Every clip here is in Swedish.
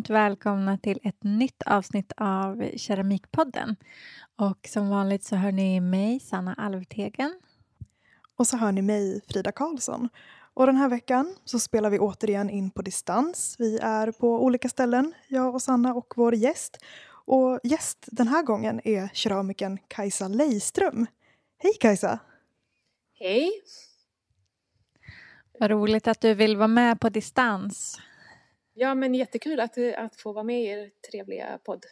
varmt välkomna till ett nytt avsnitt av Keramikpodden. Och som vanligt så hör ni mig, Sanna Alvtegen. Och så hör ni mig, Frida Karlsson. Och den här veckan så spelar vi återigen in på distans. Vi är på olika ställen, jag och Sanna och vår gäst. Och gäst den här gången är keramikern Kajsa Leiström. Hej Kajsa! Hej! Vad roligt att du vill vara med på distans. Ja, men jättekul att, att få vara med i er trevliga podd.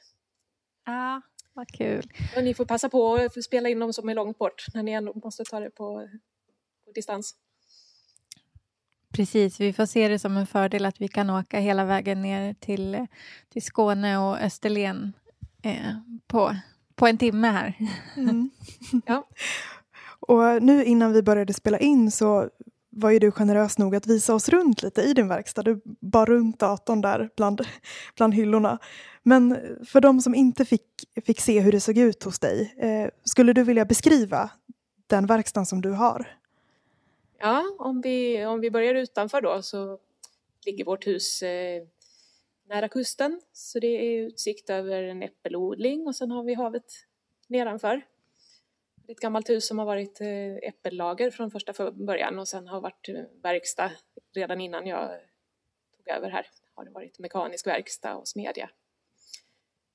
Ja, vad kul. Och ni får passa på att spela in dem som är långt bort när ni ändå måste ta det på, på distans. Precis, vi får se det som en fördel att vi kan åka hela vägen ner till, till Skåne och Österlen eh, på, på en timme här. Mm. ja. Och nu innan vi började spela in så var ju du generös nog att visa oss runt lite i din verkstad. Du bar runt datorn där bland, bland hyllorna. Men för de som inte fick, fick se hur det såg ut hos dig, eh, skulle du vilja beskriva den verkstaden som du har? Ja, om vi, om vi börjar utanför då så ligger vårt hus eh, nära kusten. Så det är utsikt över en äppelodling och sen har vi havet nedanför. Det är ett gammalt hus som har varit eh, äppellager från första början och sen har varit eh, verkstad redan innan jag tog över här. Har det varit mekanisk verkstad och smedja.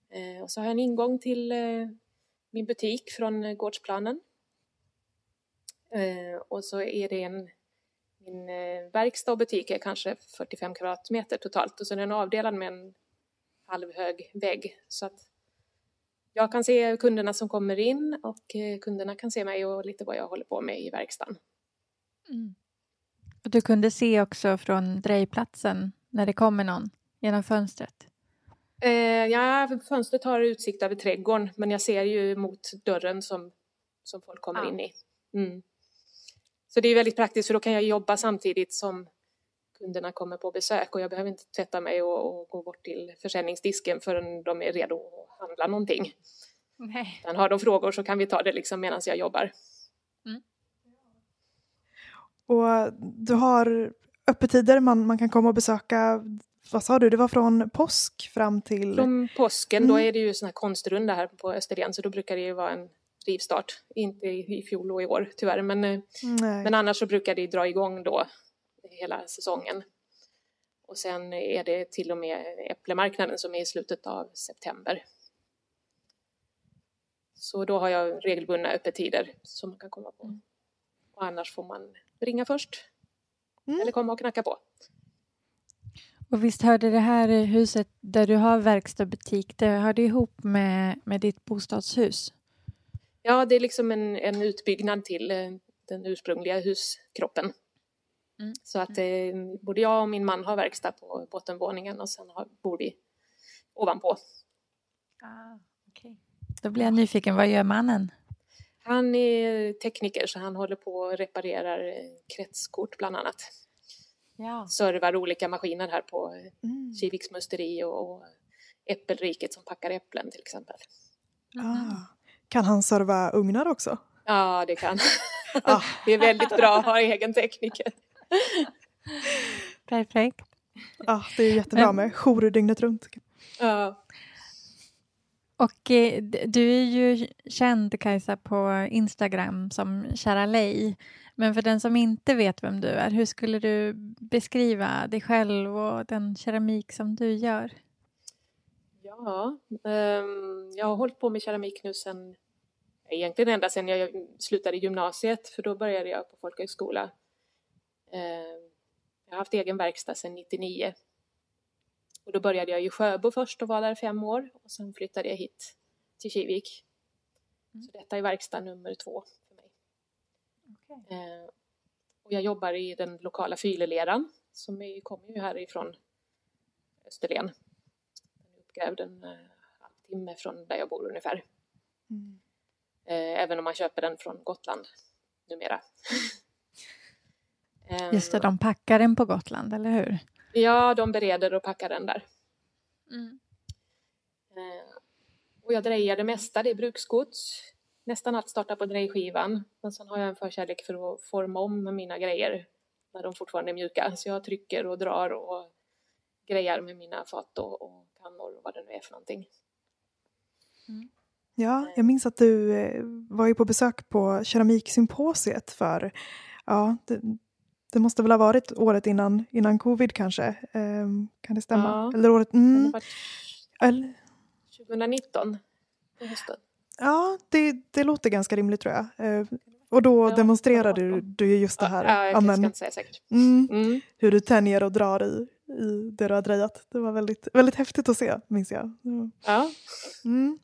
Eh, och så har jag en ingång till min butik från gårdsplanen. Och så är det en min verkstad och butik är kanske 45 kvadratmeter totalt och så är den avdelad med en halvhög vägg så att jag kan se kunderna som kommer in och eh, kunderna kan se mig och lite vad jag håller på med i verkstaden. Mm. Och du kunde se också från drejplatsen när det kommer någon genom fönstret? Eh, ja, fönstret har utsikt över trädgården men jag ser ju mot dörren som, som folk kommer ja. in i. Mm. Så det är väldigt praktiskt för då kan jag jobba samtidigt som kunderna kommer på besök och jag behöver inte tvätta mig och, och gå bort till försäljningsdisken förrän de är redo att handla någonting. Nej. Men har de frågor så kan vi ta det liksom medan jag jobbar. Mm. Och du har öppettider man, man kan komma och besöka vad sa du, det var från påsk fram till? Från påsken, mm. då är det ju sån här konstrunda här på Österlen så då brukar det ju vara en rivstart. Inte i fjol och i år tyvärr men, eh, men annars så brukar det dra igång då hela säsongen. Och sen är det till och med äpplemarknaden som är i slutet av september. Så då har jag regelbundna öppettider som man kan komma på. Och annars får man ringa först. Mm. Eller komma och knacka på. Och visst hörde det här huset där du har verkstad och butik, det hörde ihop med, med ditt bostadshus? Ja, det är liksom en, en utbyggnad till eh, den ursprungliga huskroppen. Mm. Så att eh, både jag och min man har verkstad på bottenvåningen och sen har, bor vi ovanpå. Ah, okay. Då blir jag nyfiken, vad gör mannen? Han är tekniker så han håller på och reparerar eh, kretskort bland annat. Ja. Servar olika maskiner här på eh, mm. Kiviks musteri och, och Äppelriket som packar äpplen till exempel. Ah. Kan han serva ugnar också? Ja, det kan. Ah. det är väldigt bra att ha egen tekniker. Perfekt. Ja, det är jättebra med jourer dygnet runt. Ja. Och eh, du är ju känd, Kajsa, på Instagram som Kära Lej. Men för den som inte vet vem du är, hur skulle du beskriva dig själv och den keramik som du gör? Ja, um, jag har hållit på med keramik nu sen egentligen ända sedan jag slutade gymnasiet, för då började jag på folkhögskola jag har haft egen verkstad sedan 99. Och då började jag i Sjöbo först och var där fem år och sen flyttade jag hit till Kivik. Mm. Så detta är verkstad nummer två för mig. Okay. Eh, och jag jobbar i den lokala fyleleran som kommer ju härifrån Österlen. Den är uppgrävd en uh, halvtimme från där jag bor ungefär. Mm. Eh, även om man köper den från Gotland numera. Just det, de packar den på Gotland, eller hur? Ja, de bereder och packar den där. Mm. Eh, och jag drejar det mesta, det är bruksgods. Nästan allt startar på drejskivan. Men sen har jag en förkärlek för att forma om mina grejer när de fortfarande är mjuka. Så jag trycker och drar och grejer med mina fat och, och kannor och vad det nu är för någonting. Ja, jag minns att du eh, var ju på besök på keramiksymposiet för, ja, det, måste väl ha varit året innan, innan covid kanske? Eh, kan det stämma? Ja. Eller året... Mm, var eller, 2019 på hösten. ja, det, det låter ganska rimligt tror jag. Eh, och då Ja, demonstrerade du, du ju just det här. Ja, jag ja, men, ska inte säga säkert. mm, Mm. hur du tänjer och drar i, i det du har drejat. Det var väldigt, väldigt häftigt att se, minns jag. Ja. Ja. Mm.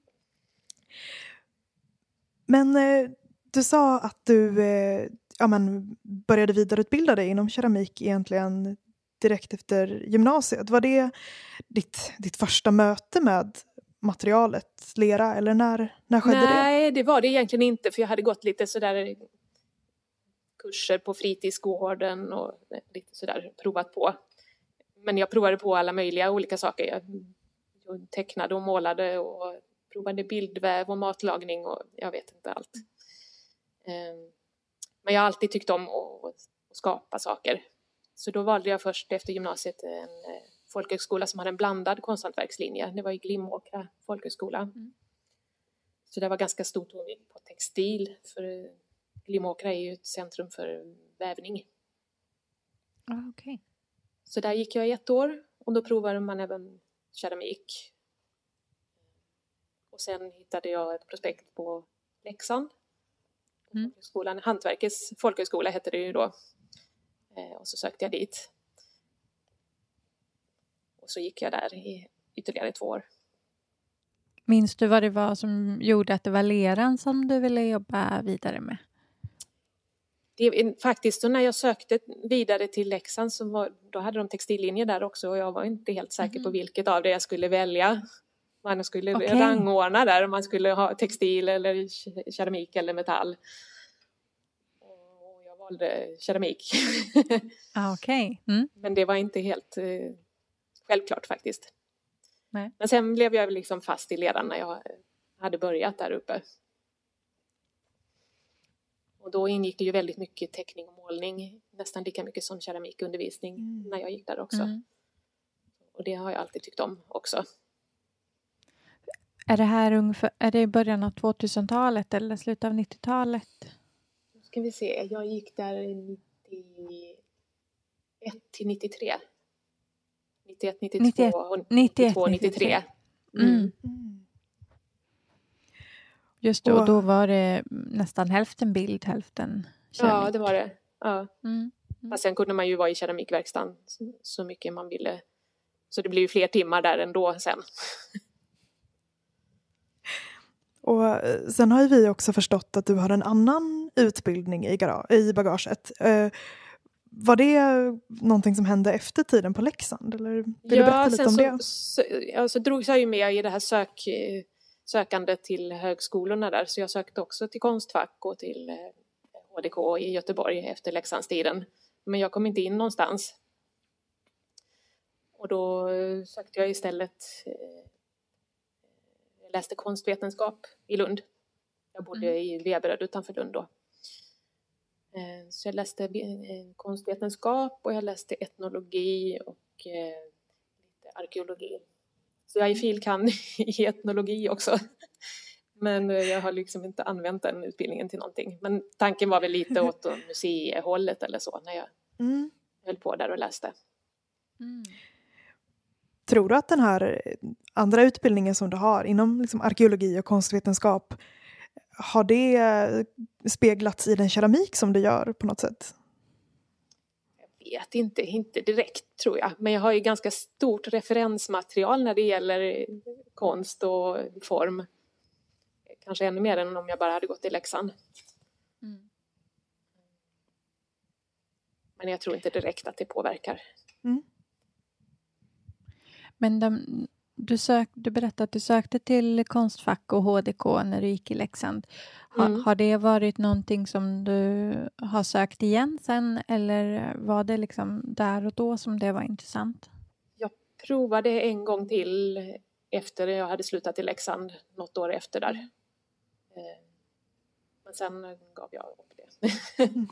Men eh, du sa att du eh, ja, men, började vidareutbilda dig inom keramik egentligen direkt efter gymnasiet. Var det ditt, ditt första möte med materialet lera eller när, när skedde det? Nej, det var det egentligen inte för jag hade gått lite sådär kurser på fritidsgården och lite sådär provat på. Men jag provade på alla möjliga olika saker. Jag, jag tecknade och målade och provade bildväv och matlagning och jag vet inte allt. Mm. Men jag har alltid tyckt om att skapa saker. Så då valde jag först efter gymnasiet en eh, folkhögskola som hade en blandad konsthantverkslinje. Det var i Glimåkra folkhögskola. Så det var ganska stor tonvikt på textil, för eh, Glimåkra är ju ett centrum för vävning. Ah, okej. Så där gick jag i ett år och då provade man även keramik. Och sen hittade jag ett prospekt på Leksand. Mm. Folkhögskolan, Hantverkets folkhögskola hette det ju då. Eh, Och så sökte jag dit. Och så gick jag där i ytterligare två år. Minns du vad det var som gjorde att det var leran som du ville jobba vidare med? Det faktiskt, när jag sökte vidare till Leksand så var, då hade de textillinjer där också och jag var inte helt säker på Mhm. vilket av det jag skulle välja. Man skulle Okej. rangordna där om man skulle ha textil eller ke- keramik eller metall. Och jag valde keramik. Ah, Okej. Mm. Men det var inte helt eh, självklart faktiskt. Nej. Men sen blev jag liksom fast i ledan när jag eh, hade börjat där uppe. Och då ingick det ju väldigt mycket teckning och målning, nästan lika mycket som keramikundervisning Mm. när jag gick där också. Mm. Och det har jag alltid tyckt om också. Är det här ungefär, är det i början av 2000-talet eller slutet av 90-talet? Nu ska vi se, jag gick där 91 till 93. 91, 92 91, och 91, 92, 93. Mm. Mm. Mm. Just det, och då var det nästan hälften bild, hälften keramik. Ja, det var det. Ja. Mm. Fast sen kunde man ju vara i keramikverkstan så- mycket man ville. Så det blir ju fler timmar där ändå sen. Och eh, sen har ju vi också förstått att du har en annan utbildning i, i bagaget. Eh, var det någonting som hände efter tiden på Leksand? Eller vill du berätta lite om så, det? Så, ja, så drogs jag ju med i det här sök, eh, sökandet till högskolorna där. Så jag sökte också till Konstfack och till eh, HDK i Göteborg efter Leksandstiden. Men jag kom inte in någonstans. Och då eh, sökte jag istället eh, jag läste konstvetenskap i Lund. Jag bodde i Veberöd utanför Lund då. Eh, Så jag läste eh, konstvetenskap och jag läste etnologi och eh, lite arkeologi. Så jag är filkan i etnologi också. Men jag har liksom inte använt den utbildningen till någonting. Men tanken var väl lite åt museihållet eller så när jag Mm. höll på där och läste. Mm. Tror du att den här andra utbildningen som du har inom liksom arkeologi och konstvetenskap har det speglats i den keramik som du gör på något sätt? Jag vet inte, inte direkt tror jag. Men jag har ju ganska stort referensmaterial när det gäller konst och form. Kanske ännu mer än om jag bara hade gått i Leksand. Mm. Men jag tror inte direkt att det påverkar. Men de, du, sök, du berättade att du sökte till Konstfack och HDK när du gick i Leksand. Ha, Mm. Har det varit någonting som du har sökt igen sen eller var det liksom där och då som det var intressant? Jag provade en gång till efter jag hade slutat i Leksand, något år efter där. Eh, Men sen gav jag upp det.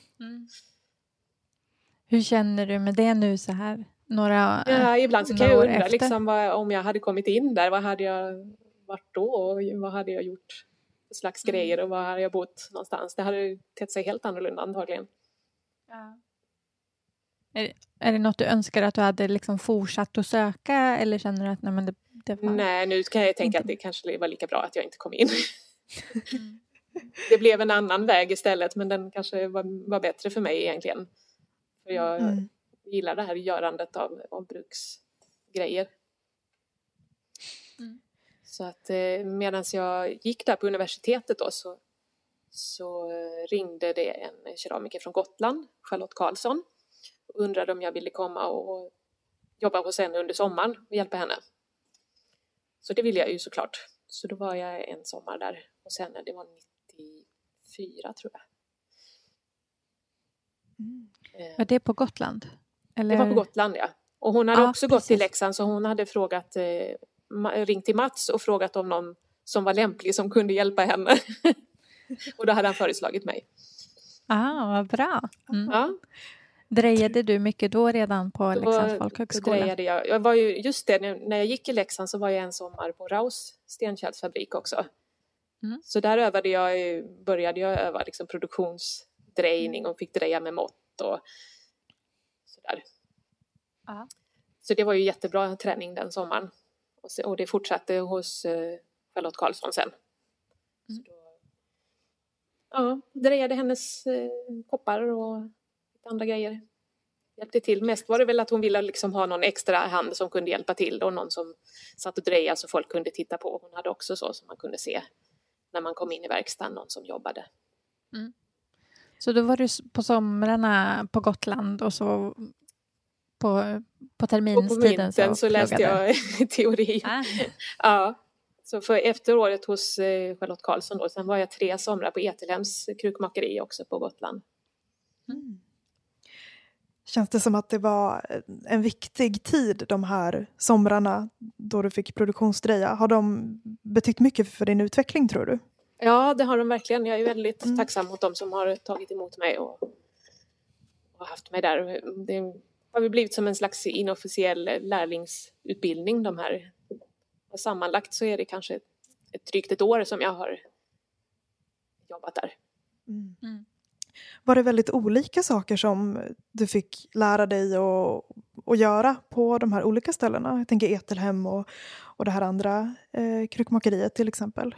Hur känner du med det nu så här några Ja, ibland så kan jag undra liksom, vad, om jag hade kommit in där, vad hade jag varit då och vad hade jag gjort för slags Mm. grejer och var hade jag bott någonstans? Det hade tett sig helt annorlunda antagligen. Är, är det något du önskar att du hade liksom fortsatt att söka eller känner du att nej, men det, det var... Nej, nu kan jag tänka Inte- att det kanske var lika bra att jag inte kom in. Mm. det blev en annan väg istället men den kanske var, var bättre för mig egentligen. För jag Mm. Gillar det här görandet av, av bruksgrejer. Mm. Så att eh, medan jag gick där på universitetet då så, så ringde det en keramiker från Gotland, Charlotte Karlsson, och undrade om jag ville komma och jobba hos henne under sommaren och hjälpa henne. Så det ville jag ju såklart. Så då var jag en sommar där hos henne, det var 94 tror jag. Mm. Eh, Var det på Gotland? Eller? det var på Gotland ja. Och hon hade Ja, också gått till precis. Leksand så hon hade frågat, eh, ringt till Mats och frågat om någon som var lämplig som kunde hjälpa henne. och då hade han föreslagit mig. Ah, vad bra. Mm. Ja, Drejade du mycket då redan på då, Leksands folkhögskola? drejade jag. jag var ju, just det, när- när jag gick i Leksand så var jag en sommar på Raus stenkärlsfabrik också. Mm. Så där övade jag, började jag öva liksom produktionsdrejning och fick dreja med mått och sådär. Ja. Så det var ju jättebra träning den sommaren. Och, se, och det fortsatte hos eh, Charlotte Karlsson sen. Mm. Så då, ja, drejade hennes eh, koppar och lite andra grejer. Hjälpte till. Mest var det väl att hon ville liksom ha någon extra hand som kunde hjälpa till och någon som satt och drejade så folk kunde titta på. Hon hade också så som man kunde se när man kom in i verkstaden, någon som jobbade. Så då var du på somrarna på Gotland och så på, på Och på terminstiden vintern så läste jag teori. Ah, Ja, så för efter året hos eh, Charlotte Karlsson då, sen var jag tre somrar på Etelhems krukmakeri också på Gotland. Mm. Känns det som att det var en viktig tid de här somrarna då du fick produktionsdreja? Har de betytt mycket för din utveckling tror du? Ja, det har de verkligen. Jag är väldigt Mm. tacksam mot dem som har tagit emot mig och, och haft mig där. Det har väl blivit som en slags inofficiell lärlingsutbildning de här. Och sammanlagt så är det kanske ett, ett drygt ett år som jag har jobbat där. Mm. Var det väldigt olika saker som du fick lära dig att, att göra på de här olika ställena? Jag tänker Etelhem och, och det här andra eh, krukmakeriet till exempel.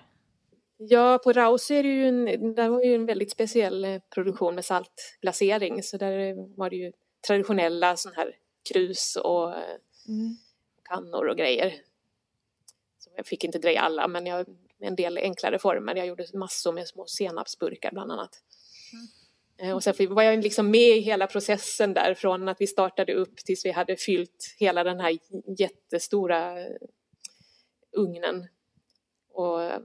Ja, på Raus är det ju en, där var ju en väldigt speciell eh, produktion med saltglasering så där var det ju traditionella sån här krus och eh, Mm. kannor och grejer. Så jag fick inte dreja alla men jag, en del enklare former. Jag gjorde massor med små senapsburkar bland annat. Eh, Och sen var jag liksom med i hela processen där från att vi startade upp tills vi hade fyllt hela den här jättestora eh, ugnen. Och eh,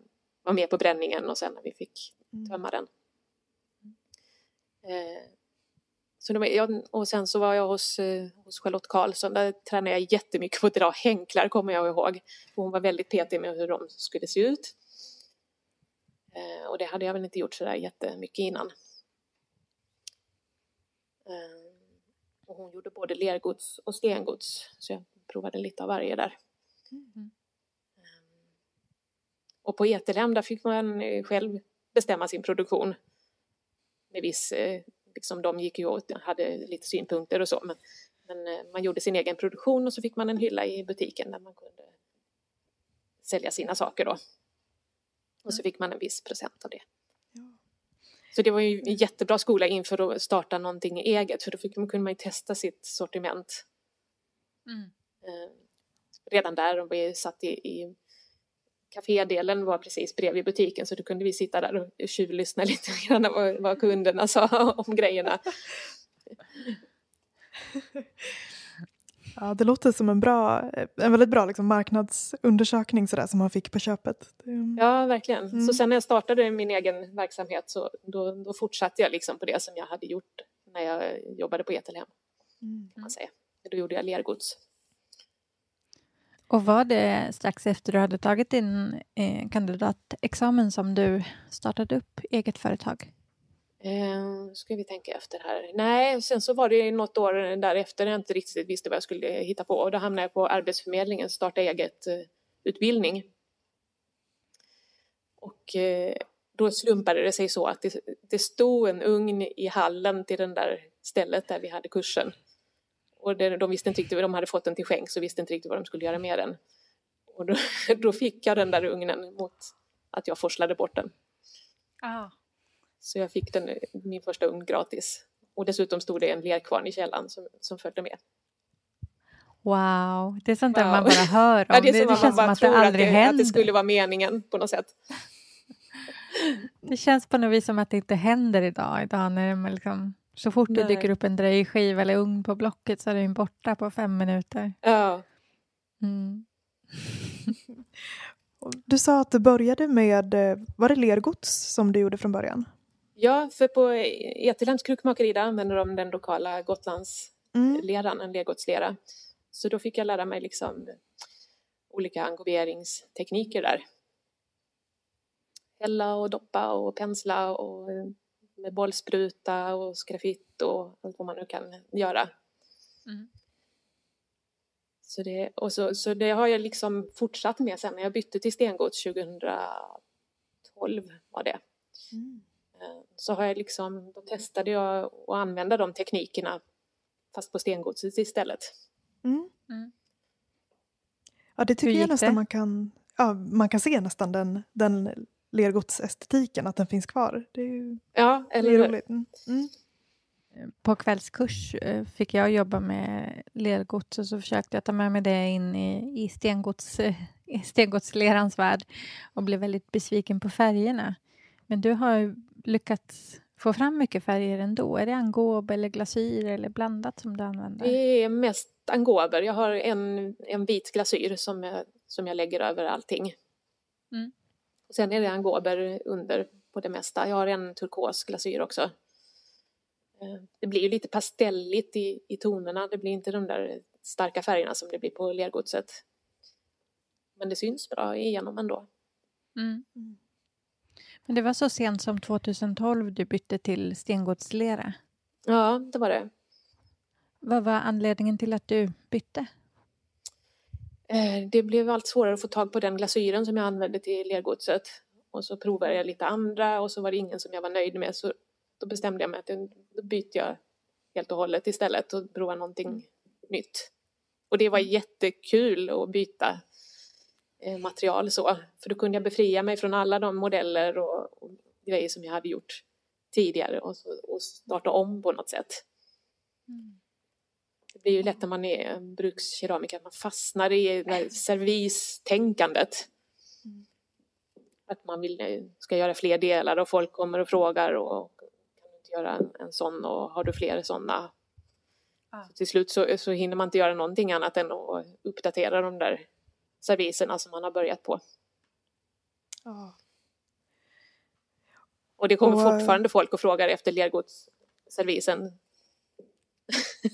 var med på bränningen och sen när vi fick Mm. tömma den. Eh, så var, jag, och sen så var jag hos, eh, hos Charlotte Karlsson, där tränade jag jättemycket på att dra hänklar kommer jag ihåg. För hon var väldigt petig med hur de skulle se ut. Eh, och det hade jag väl inte gjort sådär jättemycket innan. Eh, och hon gjorde både lergods och stengods, så jag provade lite av varje där. Mm. Och på Etelhem där fick man eh, själv bestämma sin produktion. Med viss, eh, liksom de gick ju och hade lite synpunkter och så. Men, men eh, man gjorde sin egen produktion och så fick man en hylla i butiken där man kunde sälja sina saker då. Och så fick man en viss procent av det. Så det var ju en jättebra skola inför att starta någonting eget för då fick, kunde man ju testa sitt sortiment. Mm. Eh, redan där och vi satt i, i kafédelen var precis bredvid butiken så då kunde vi sitta där och tjuvlyssna lite grann vad, vad kunderna sa om grejerna. Ja, det låter som en, bra, en väldigt bra liksom, marknadsundersökning sådär, som man fick på köpet. Ja, verkligen. Mm. Så sen när jag startade min egen verksamhet så då, då fortsatte jag liksom på det som jag hade gjort när jag jobbade på Etelhem. Mm. Kan man säga. Då gjorde jag lergods. Och var det strax efter du hade tagit din eh, kandidatexamen som du startade upp eget företag? Eh, ska vi tänka efter här. Nej, sen så var det något år därefter när jag inte riktigt visste vad jag skulle hitta på och då hamnade jag på Arbetsförmedlingen, starta eget-utbildning. Eh, och eh, då slumpade det sig så att det, det stod en ugn i hallen till det där stället där vi hade kursen. Och det, de visste inte riktigt, de hade fått den till skänks och visste inte riktigt vad de skulle göra med den. Och då, då fick jag den där ugnen mot att jag forslade bort den. Ah. Så jag fick den, min första ugn gratis. Och dessutom stod det en lerkvarn i källaren som, som följde med. Wow, det är sånt där wow. man bara hör om. Ja, det, det, det känns som att det aldrig att det, händer. Att det skulle vara meningen på något sätt. Det känns på något vis som att det inte händer idag. idag när man liksom, så fort Nej. det dyker upp en dröjskiva eller ugn på Blocket så är den borta på fem minuter. Ja. Mm. Du sa att du började med, eh, var det lergods som du gjorde från början? Ja, för på Eterlands krukmakeri där använder de den lokala Gotlandsleran, mm. en lergodslera. Så då fick jag lära mig liksom olika engoberingstekniker där. Hälla och doppa och pensla och med bollspruta och skrafitt och allt vad man nu kan göra. Mm. Så det, och så, så det har jag liksom fortsatt med sen när jag bytte till stengods 2012 var det. Mm. Eh, så har jag liksom, då testade jag att använda de teknikerna fast på stengodset istället. Mm. Mm. Ja, det tycker jag nästan det? man kan, ja, man kan se nästan den, den lergodsestetiken, att den finns kvar. Det är ju ja, eller roligt. Mm. Mm. På kvällskurs eh, fick jag jobba med lergods och så försökte jag ta med mig det in i, i stengods, i stengodslerans värld och blev väldigt besviken på färgerna. Men du har lyckats få fram mycket färger ändå? Är det angob eller glasyr eller blandat som du använder? Det är mest angober. Jag har en, en vit glasyr som jag, som jag lägger över allting. Mm. Och sen är det angober under på det mesta. Jag har en turkos glasyr också. Eh, det blir ju lite pastelligt i, i tonerna. Det blir inte de där starka färgerna som det blir på lergodset. Men det syns bra igenom ändå. Mm. mm. Men det var så sent som 2012 du bytte till stengodslera? Ja, det var det. Vad var anledningen till att du bytte? Eh, det blev allt svårare att få tag på den glasyren som jag använde till lergodset. Och så provade jag lite andra och så var det ingen som jag var nöjd med så då bestämde jag mig att då byter jag helt och hållet istället och provar någonting mm. nytt. Och det var jättekul att byta Eh, material så. För då kunde jag befria mig från alla de modeller och, och grejer som jag hade gjort tidigare och, och starta om på något sätt. Mm. Det blir ju lätt när man är brukskeramiker att man fastnar i det servistänkandet. Att man vill, eh, ska göra fler delar och folk kommer och frågar och kan du inte göra en, en sån och har du fler sådana? Så till slut så, så hinner man inte göra någonting annat än att uppdatera de där serviserna som man har börjat på. Ja. Och det kommer och, fortfarande folk och frågar efter lergodsservisen.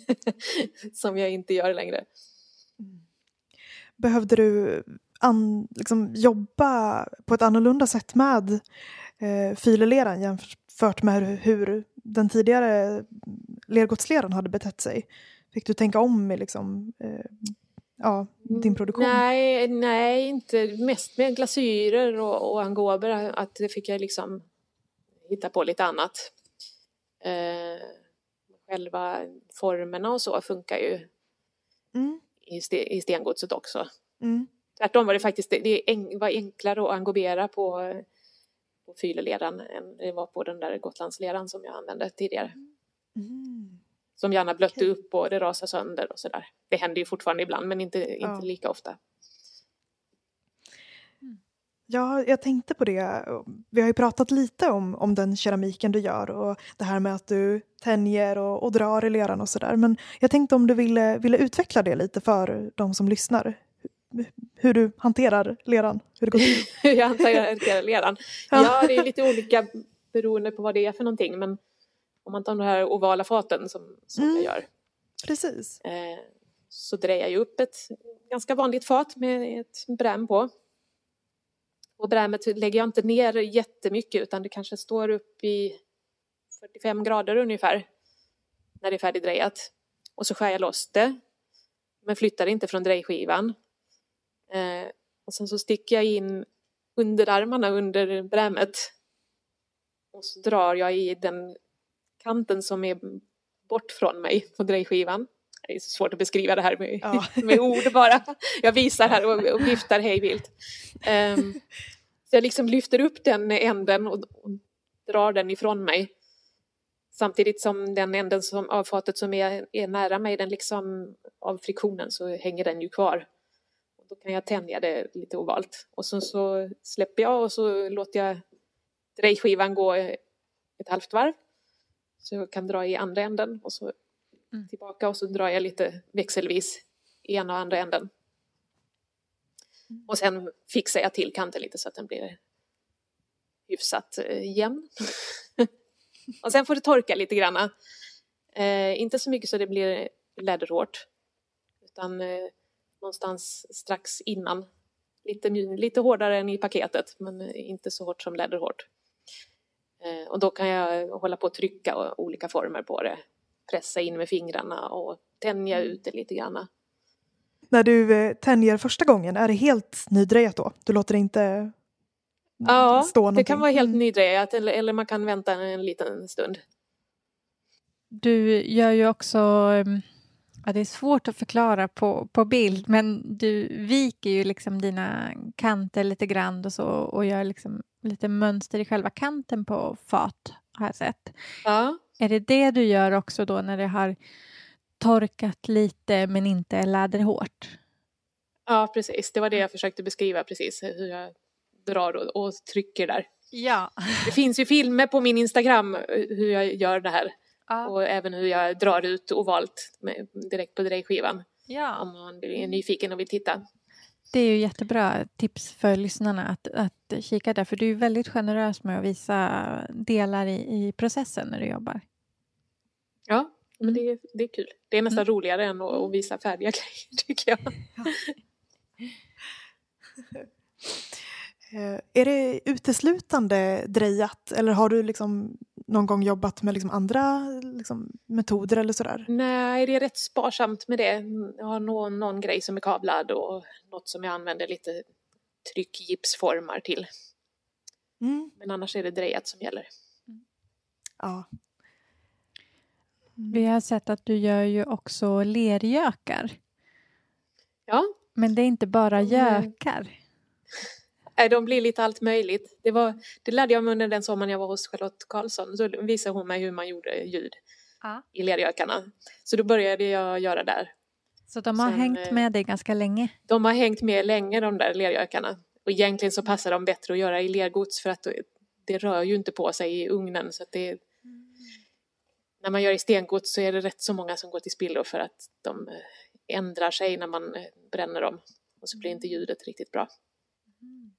som jag inte gör längre. Behövde du an, liksom, jobba på ett annorlunda sätt med eh, fileleran jämfört med hur, hur den tidigare lergodsleran hade betett sig? Fick du tänka om med liksom, eh, ja, din produktion? Nej, nej, inte mest med glasyrer och, och angober. Att det fick jag liksom hitta på lite annat. Eh, själva formerna och så funkar ju mm. i, sten, i stengodset också. Mm. Tvärtom var det faktiskt det var enklare att angobera på, på fyleleran än det var på den där Gotlandsleran som jag använde tidigare. Mm som gärna blötte okay. upp och det rasar sönder och sådär. Det händer ju fortfarande ibland men inte, inte ja. lika ofta. Ja, jag tänkte på det. Vi har ju pratat lite om, om den keramiken du gör och det här med att du tänjer och, och drar i leran och sådär. Men jag tänkte om du ville, ville utveckla det lite för de som lyssnar. Hur du hanterar leran, hur det går till. hur jag hanterar leran? ja. ja, det är lite olika beroende på vad det är för någonting. Men om man tar de här ovala faten som, som mm. jag gör. Precis. Eh, så drejar jag upp ett ganska vanligt fat med ett bräm på. På brämet lägger jag inte ner jättemycket utan det kanske står upp i 45 grader ungefär när det är färdigdrejat. Och så skär jag loss det. Men flyttar inte från drejskivan. Eh, och sen så sticker jag in underarmarna under brämet. Och så drar jag i den kanten som är bort från mig på drejskivan. Det är så svårt att beskriva det här med, ja. med ord bara. Jag visar här och, och viftar hejvilt. Um, så jag liksom lyfter upp den änden och, och drar den ifrån mig. Samtidigt som den änden som, av fatet som är, är nära mig, den liksom av friktionen så hänger den ju kvar. Då kan jag tänja det lite ovalt. Och så, så släpper jag och så låter jag drejskivan gå ett halvt varv. Så jag kan dra i andra änden och så mm. tillbaka och så drar jag lite växelvis i ena och andra änden. Mm. Och sen fixar jag till kanten lite så att den blir hyfsat eh, jämn. och sen får det torka lite grann. Eh, inte så mycket så det blir läderhårt. Utan eh, någonstans strax innan. Lite, lite hårdare än i paketet men eh, inte så hårt som läderhårt. Eh, och då kan jag hålla på och trycka olika former på det. Pressa in med fingrarna och tänja mm. ut det lite grann. När du eh, tänjer första gången, är det helt nydrejat då? Du låter det inte ja, stå någonting? det kan vara helt mm. nydrejat eller, eller man kan vänta en liten stund. Du gör ju också mm, Ja, det är svårt att förklara på, på bild, men du viker ju liksom dina kanter lite grann och så och gör liksom lite mönster i själva kanten på fat, har jag sett. Ja. Är det det du gör också då när det har torkat lite men inte är läderhårt? Ja, precis. Det var det jag försökte beskriva precis, hur jag drar och, och trycker där. Ja. Det finns ju filmer på min Instagram hur jag gör det här. Ja. Och även hur jag drar ut ovalt med, direkt på drejskivan. Ja. Om man blir nyfiken och vill titta. Det är ju jättebra tips för lyssnarna att, att kika där, för du är väldigt generös med att visa delar i, i processen när du jobbar. Ja, men det, det är kul. Det är nästan mm. roligare än att, att, visa färdiga grejer, tycker jag. Eh, är det uteslutande drejat eller har du liksom någon gång jobbat med liksom andra liksom, metoder eller sådär? Nej, det är rätt sparsamt med det. Jag har någon, någon grej som är kablad och något som jag använder lite tryckgipsformar till. Mm. Men annars är det drejat som gäller. Ja. Vi har sett att du gör ju också lergökar. Ja. Men det är inte bara gökar. De blir lite allt möjligt. Det, var, det lärde jag mig under den sommaren jag var hos Charlotte Karlsson. Så visade hon mig hur man gjorde ljud ja. i lergökarna. Så då började jag göra där. Så de har Sen, hängt eh, med dig ganska länge? De har hängt med länge de där lergökarna. Och egentligen så passar de bättre att göra i lergods för att det rör ju inte på sig i ugnen. Så det, mm. När man gör i stengods så är det rätt så många som går till spillo för att de eh, ändrar sig när man eh, bränner dem. Och så blir inte ljudet riktigt bra. Mm,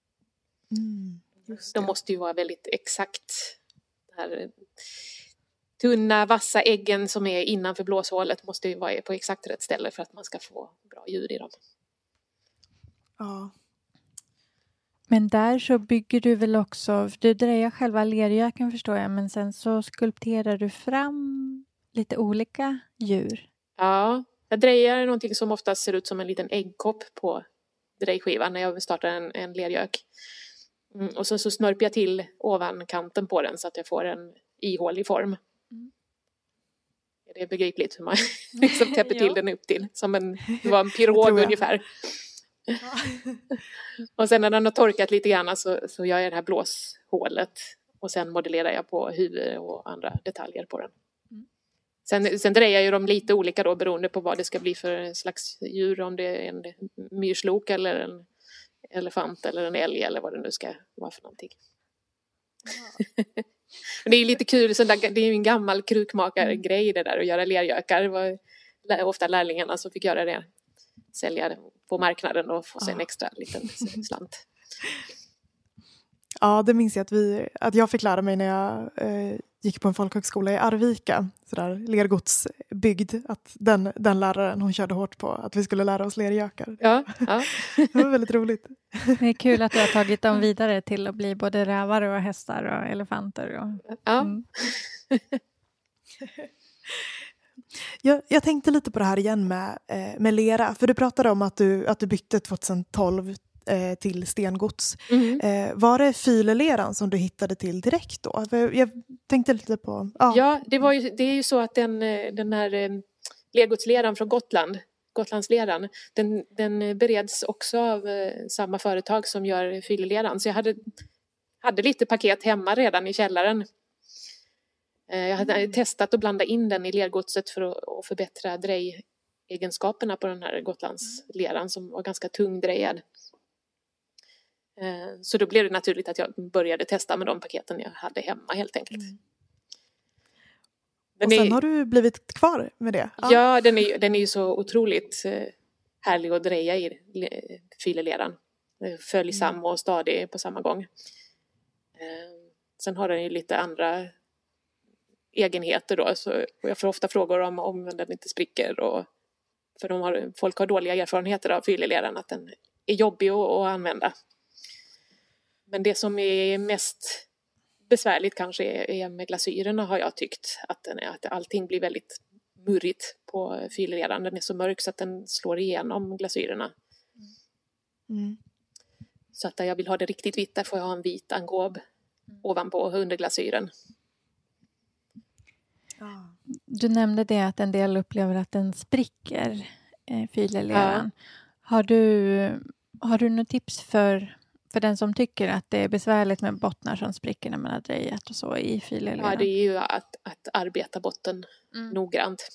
de måste ju vara väldigt exakt. här tunna, vassa äggen som är innanför blåshålet måste ju vara på exakt rätt ställe för att man ska få bra ljud i dem. Ja. Men där så bygger du väl också, du drejar själva lergöken förstår jag, men sen så skulpterar du fram lite olika djur. Ja, jag drejar någonting som oftast ser ut som en liten äggkopp på drejskivan när jag startar en, en lergök. Mm, och sen så snörper jag till ovankanten på den så att jag får en ihålig form. Mm. Är det begripligt hur man liksom täpper till den upp till? Som en, det var en pirog ungefär. och sen när den har torkat lite grann så, så gör jag det här blåshålet och sen modellerar jag på huvud och andra detaljer på den. Mm. Sen, sen drejar jag ju dem lite olika då beroende på vad det ska bli för slags djur, om det är en myrslok eller en elefant eller en älg eller vad det nu ska vara för någonting. Ja. det är lite kul, så det är ju en gammal krukmakargrej det där att göra lergökar. Det var ofta lärlingarna som fick göra det. Sälja på marknaden och få sig en extra liten slant. Ja, det minns jag att, vi, att jag fick lära mig när jag eh, gick på en folkhögskola i Arvika, sådär lergodsbygd, att den, den läraren hon körde hårt på att vi skulle lära oss lergökar. Ja, ja. Det var väldigt roligt. Det är kul att du har tagit dem vidare till att bli både rävar och hästar och elefanter. Och, ja. mm. Jag, jag tänkte lite på det här igen med, eh, med lera, för du pratade om att du, att du bytte 2012 eh, till stengods. Mm. Eh, var det fileleran som du hittade till direkt då? Jag tänkte lite på... Ja, Ja, det, var ju, det är ju så att den, eh, den här eh, lergodsleran från Gotland, Gotlandsleran, den, den bereds också av eh, samma företag som gör fileleran. Så jag hade, hade lite paket hemma redan i källaren. Jag hade testat att blanda in den i lergodset för att, att förbättra drejegenskaperna på den här Gotlandsleran som var ganska tungdrejad. Eh, Så då blev det naturligt att jag började testa med de paketen jag hade hemma helt enkelt. Den och sen är- har du blivit kvar med det? Ja, den, är, den är ju så otroligt eh, härlig att dreja i le- fileleran. Eh, Följsam och stadig på samma gång. Sen har den ju lite andra egenheter då, så jag får ofta frågor om, om den inte spricker. Och, för de har, folk har dåliga erfarenheter av fileleran, att den är jobbig att, att använda. Men det som är mest besvärligt kanske är, med glasyrerna har jag tyckt. Att, den är, att allting blir väldigt murrigt på fileleran. Den är så mörk så att den slår igenom glasyrerna. Mm. Så att där jag vill ha det riktigt vitt, där får jag ha en vit angob ovanpå under glasyren. Du nämnde det att en del upplever att den spricker, eh, fileleran. Har du, har du något tips för, för den som tycker att det är besvärligt med bottnar som spricker när man har drejat och så i fileleran? Ja, det är ju att, att arbeta botten Mm. noggrant.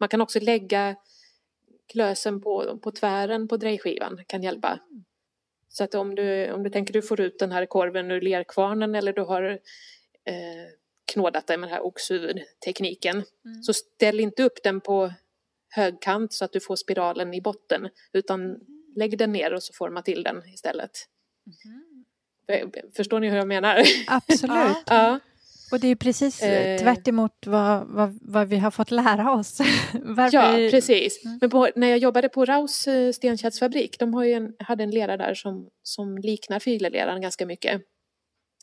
Man kan också lägga klösen på, på tvären på drejskivan, kan hjälpa. Så att om du, om du tänker du får ut den här korven ur lerkvarnen eller du har eh, knådat den med den här oxhuvudtekniken Mm. så ställ inte upp den på högkant så att du får spiralen i botten utan lägg den ner och så forma till den istället. Förstår ni hur jag menar? Absolut. Ja. Och det är ju precis eh, tvärt emot vad, vad, vad vi har fått lära oss. Ja, precis. Mm. Men på, när jag jobbade på Raus eh, stenköttsfabrik, de har ju en, hade en lera där som, som liknar fileleran ganska mycket.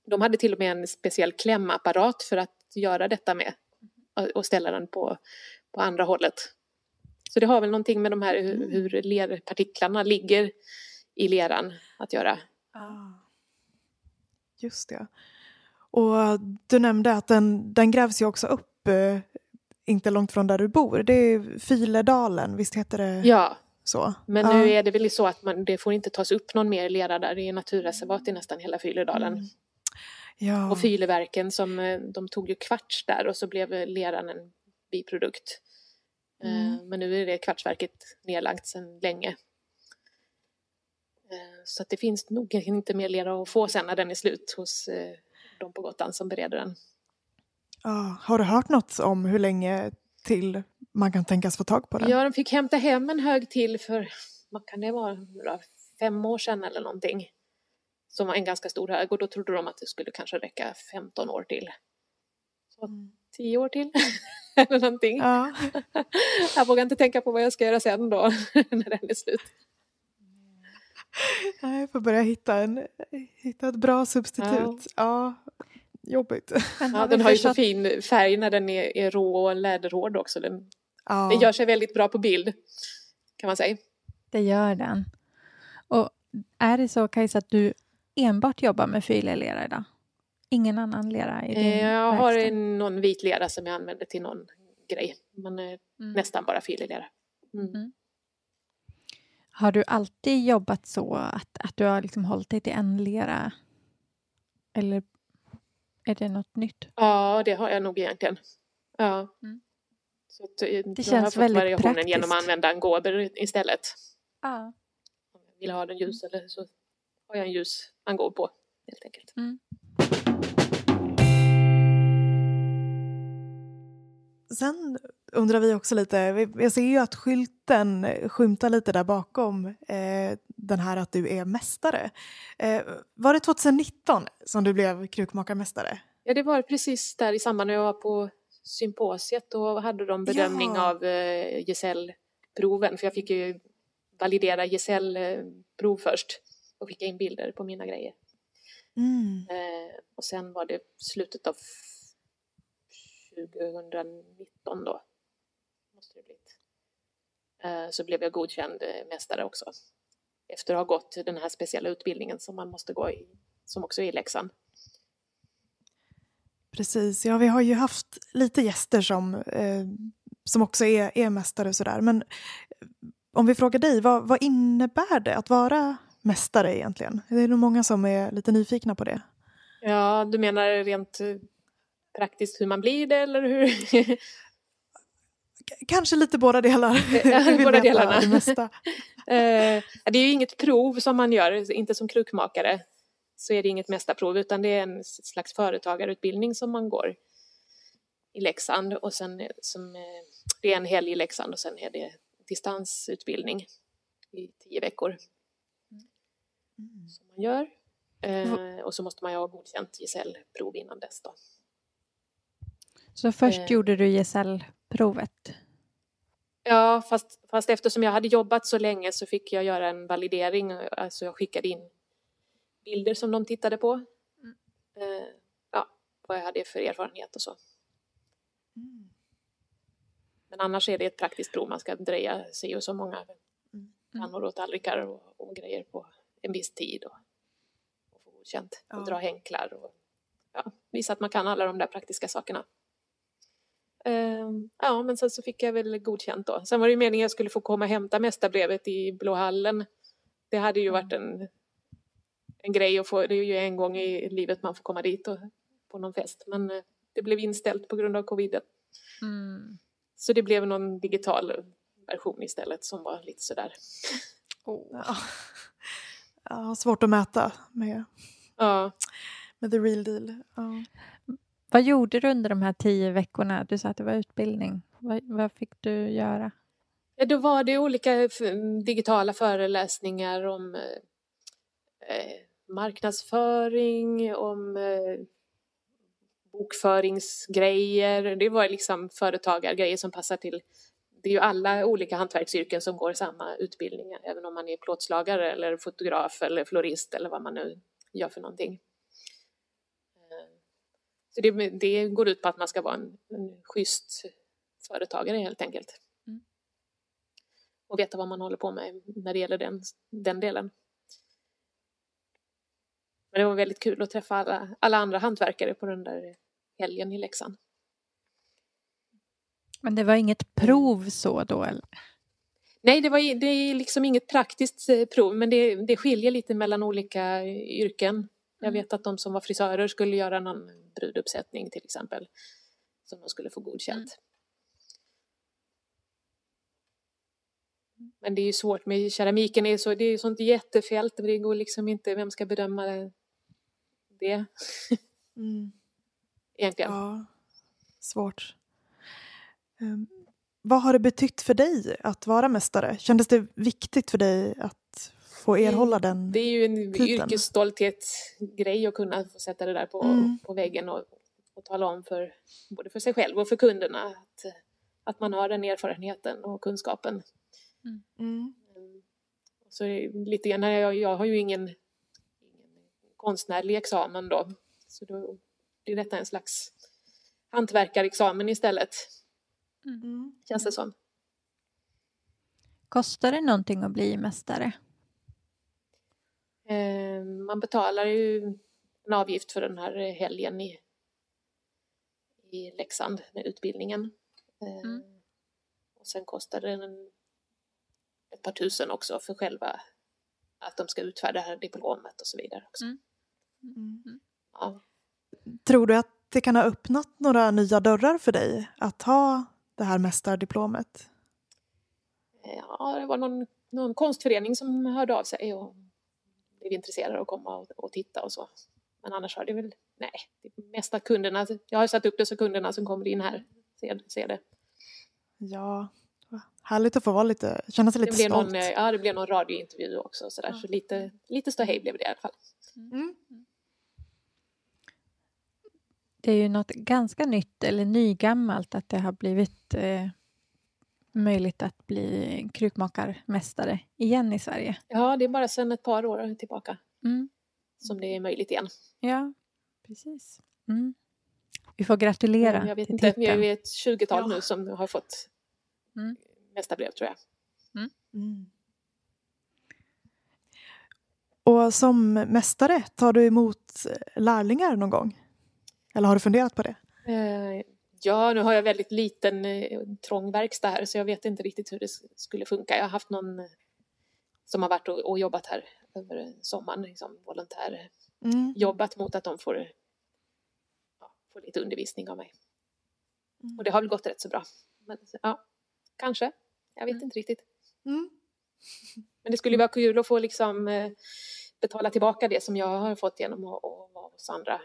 De hade till och med en speciell klämapparat för att göra detta med och, och ställa den på, på andra hållet. Så det har väl någonting med de här hur, hur lerpartiklarna ligger i leran att göra. Just det. Och du nämnde att den, den grävs ju också upp eh, inte långt från där du bor. Det är Filedalen, visst heter det Ja, så? men nu är det väl så att man, det får inte tas upp någon mer lera där. Det är naturreservat i nästan hela Fyledalen. Mm. Ja. Och Fyleverken som eh, de tog ju kvarts där och så blev leran en biprodukt. Eh, Mm. Men nu är det kvartsverket nedlagt sedan länge. Eh, Så att det finns nog inte mer lera att få sen när den är slut hos eh, de på Gotland som bereder den. Ja. Har du hört något om hur länge till man kan tänkas få tag på den? Ja, de fick hämta hem en hög till för, vad kan det vara, fem år sedan eller någonting. Som var en ganska stor hög och då trodde de att det skulle kanske räcka 15 år till. Så Mm. 10 år till eller någonting. Ja. Jag vågar inte tänka på vad jag ska göra sen då, när den är slut. Nej, Jag får börja hitta, en, hitta ett bra substitut. Ja. Jobbigt. Men Ja, vi den har ju så fin färg när den är, är rå och läderhård också. Den, Ja. den gör sig väldigt bra på bild, kan man säga. Det gör den. Och är det så Kajsa att du enbart jobbar med filelera idag? Ingen annan lera i din Eh, Jag har verkstad? en, någon vit lera som jag använder till någon grej, men eh, Mm. nästan bara filelera. Mm. Har du alltid jobbat så att, att du har liksom hållit dig till en lera? Eller är det något nytt? Ja, det har jag nog egentligen. Ja. Mm. Så eh, då har känns jag fått väldigt variationen genom att praktiskt. använda en gober istället. Ja. Om jag vill ha den ljus eller så har jag en ljus angob på, helt enkelt. Sen undrar vi också lite, jag ser ju att skylten skymtar lite där bakom eh, den här att du är mästare. Eh, var det 2019 som du blev krukmakarmästare? Ja, det var precis där i samband när jag var på symposiet. Då hade de bedömning Ja. av eh, gesällproven. För jag fick ju validera gesällprov först och skicka in bilder på mina grejer. Mm. Eh, och sen var det slutet av 2019 då. Måste det blivit. Eh, så blev jag godkänd eh, mästare också. Efter att ha gått den här speciella utbildningen som man måste gå i, som också är i Leksand. Precis, ja vi har ju haft lite gäster som, eh, som också är, är mästare och sådär. Men eh, om vi frågar dig, vad, vad innebär det att vara mästare egentligen? Det är nog många som är lite nyfikna på det. Ja, du menar rent praktiskt hur man blir det eller hur? Kanske lite båda delar. Båda delarna. Det. Eh, det är ju inget prov som man gör, inte som krukmakare. Så är det inget mästarprov utan det är en slags företagarutbildning som man går i Leksand och sen eh, som, eh, det är en helg i Leksand och sen är det distansutbildning i tio veckor som man gör. Eh, och så måste man ju ha godkänt gesällprov innan dess då. Så först Eh. gjorde du gesällprovet. Ja, fast, fast eftersom jag hade jobbat så länge så fick jag göra en validering. Alltså jag skickade in bilder som de tittade på. Eh, ja, vad jag hade för erfarenhet och så. Men annars är det ett praktiskt prov. Man ska dreja sig och så många pannor och tallrikar och, och grejer på en viss tid. Och, och få godkänt. Ja. Och dra hänklar och ja, visa att man kan alla de där praktiska sakerna. Ehm, ja, men sen så fick jag väl godkänt då. Sen var det ju meningen att jag skulle få komma och hämta mästarbrevet i Blå hallen. Det hade ju varit en, en grej att få. Det är ju en gång i livet man får komma dit och, på någon fest. Men eh, det blev inställt på grund av covid. Mm. Så det blev någon digital version istället som var lite sådär. Ja. Ja, svårt att mäta med, Ja, med the real deal. Ja. Vad gjorde du under de här tio veckorna? Du sa att det var utbildning. Vad, vad fick du göra? Ja, Då var det olika digitala föreläsningar om eh, eh, marknadsföring, om eh, bokföringsgrejer. Det var liksom företagargrejer som passar till. Det är ju alla olika hantverksyrken som går samma utbildningar, även om man är plåtslagare eller fotograf eller florist eller vad man nu gör för någonting. Så det, det går ut på att man ska vara en, en schysst företagare helt enkelt och veta vad man håller på med när det gäller den, den delen. Men det var väldigt kul att träffa alla, alla andra hantverkare på den där helgen i Leksand. Men det var inget prov så då? Eller? Nej, det, var, det är liksom inget praktiskt eh, prov, men det, det skiljer lite mellan olika yrken. Jag vet att de som var frisörer skulle göra någon bruduppsättning till exempel, som de skulle få godkänt. Men det är ju svårt med keramiken, är, så, det är ju sånt jättefält, det går liksom inte, vem ska bedöma det Mm. egentligen? Ja, svårt. Ehm, vad har det betytt för dig att vara mästare? Kändes det viktigt för dig att få erhålla den? Det är ju en titeln. yrkesstolthetsgrej att kunna få sätta det där på, Mm. på väggen och, och tala om för både för sig själv och för kunderna att, att man har den erfarenheten och kunskapen. Mm. Mm. Så det är lite grann, jag, jag har ju ingen, ingen konstnärlig examen då, så då blir detta en slags hantverkarexamen istället, Mm. känns det som. Kostar det någonting att bli mästare? Eh, man betalar ju en avgift för den här helgen i, i Leksand med utbildningen. Eh, Mm. Och sen kostar det en, ett par tusen också för själva att de ska utfärda det här diplomet och så vidare. Också. Mm. Mm. Ja. Tror du att det kan ha öppnat några nya dörrar för dig att ha det här mästardiplomet? ja, det var någon, någon konstförening som hörde av sig och blev intresserade av att komma och, och titta och så. Men annars har det väl, nej, det är mest att kunderna, jag har satt upp det så kunderna som kommer in här ser, ser det. Ja, härligt att få vara lite, känna sig Det lite blev, stolt. någon, ja, det blev någon radiointervju också så, där, Ja. så lite, lite ståhej blev det i alla fall. Mm. Det är ju något ganska nytt eller nygammalt att det har blivit eh, möjligt att bli krukmakarmästare igen i Sverige. Ja, det är bara sedan ett par år tillbaka Mm. som det är möjligt igen. Ja, precis. Mm. Vi får gratulera Men jag vet till inte, titeln. vi är ett 20-tal Ja. nu som har fått Mm. mästarbrev tror jag. Mm. Och som mästare, tar du emot lärlingar någon gång? Eller har du funderat på det? Eh, Ja, nu har jag väldigt liten eh, trång verkstad här så jag vet inte riktigt hur det skulle funka. Jag har haft någon eh, som har varit och, och jobbat här över sommaren, liksom volontär, Mm. jobbat mot att de får, ja, får lite undervisning av mig. Mm. Och det har väl gått rätt så bra. Men ja, kanske. Jag vet Mm. inte riktigt. Mm. Men det skulle vara kul att få liksom eh, betala tillbaka det som jag har fått genom att, att vara hos andra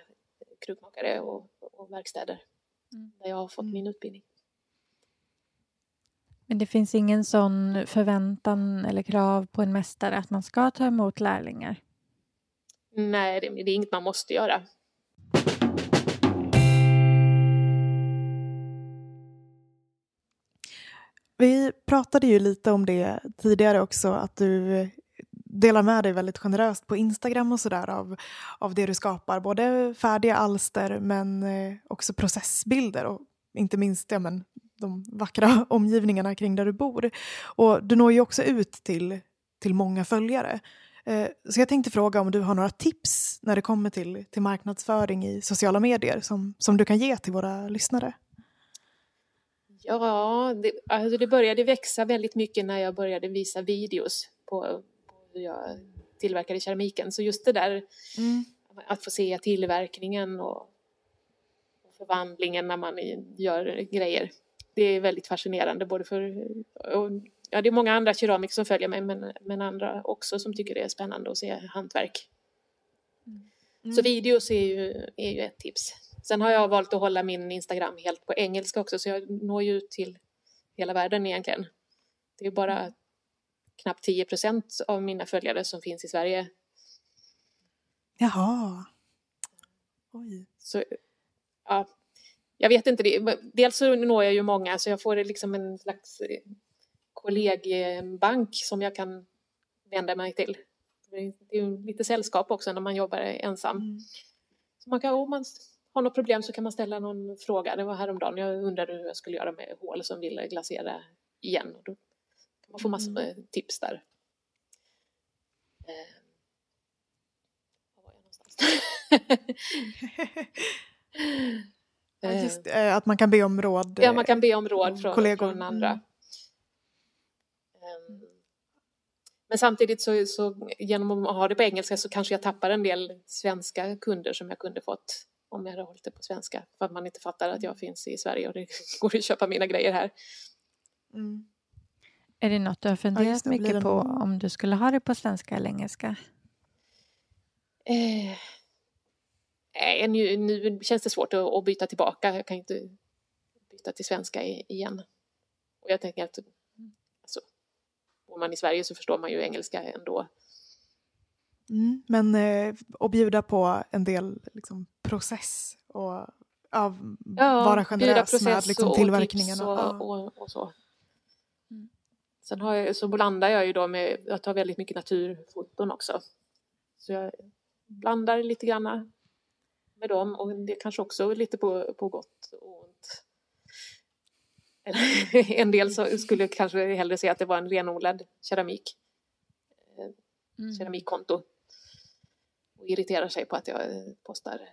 krukmakare och, och verkstäder Mm. där jag har fått Mm. min utbildning. Men det finns ingen sån förväntan eller krav på en mästare att man ska ta emot lärlingar? Nej, det, det är inget man måste göra. Vi pratade ju lite om det tidigare också, att du delar med dig väldigt generöst på Instagram och sådär av, av det du skapar. Både färdiga alster men eh, också processbilder och inte minst ja, men, de vackra omgivningarna kring där du bor. Och du når ju också ut till, till många följare. Eh, så jag tänkte fråga om du har några tips när det kommer till, till marknadsföring i sociala medier som, som du kan ge till våra lyssnare? Ja, det, alltså det började växa väldigt mycket när jag började visa videos på, jag tillverkade keramiken. Så just det där att få se tillverkningen och, och förvandlingen när man gör grejer. Det är väldigt fascinerande både för, och, ja det är många andra keramiker som följer mig men, men andra också som tycker det är spännande att se hantverk. Så videos är ju, är ju ett tips. Sen har jag valt att hålla min Instagram helt på engelska också så jag når ju ut till hela världen egentligen. Det är bara knappt 10 procent av mina följare som finns i Sverige. Jaha. Oj. Så, ja, jag vet inte, det. dels så når jag ju många så jag får liksom en slags eh, kollegbank som jag kan vända mig till. Det är ju lite sällskap också när man jobbar ensam. Mm. Så man kan, om man har något problem så kan man ställa någon fråga. Det var häromdagen, jag undrade hur jag skulle göra med hål som ville glasera igen. Och då man få massor med tips där. Eh, var var jag någonstans? Ja, just, eh, att man kan be om råd. Ja, man kan be om eh, råd från, kollegor. från andra. Mm. Ehm, Men samtidigt så, så genom att ha det på engelska så kanske jag tappar en del svenska kunder som jag kunde fått om jag hade hållit det på svenska. För att man inte fattar att jag finns i Sverige och det går att köpa mina grejer här. Mm. Är det något du har funderat blir mycket på någon- om du skulle ha det på svenska eller engelska? Eh, nu, nu känns det svårt att, att byta tillbaka. Jag kan inte byta till svenska igen. Och jag tänker att alltså, bor man i Sverige så förstår man ju engelska ändå. Mm. Men eh, att bjuda på en del liksom, process och ja, vara bjuda generös med liksom, och- tillverkningen. Och, Och, ja. och, och, och så. Sen har jag, så blandar jag ju då med, jag tar väldigt mycket naturfoton också. Så jag blandar lite grann med dem och det kanske också lite på, på gott och ont. En del så skulle kanske hellre se att det var en renodlad keramik, Mm. keramikkonto. Och irriterar sig på att jag postar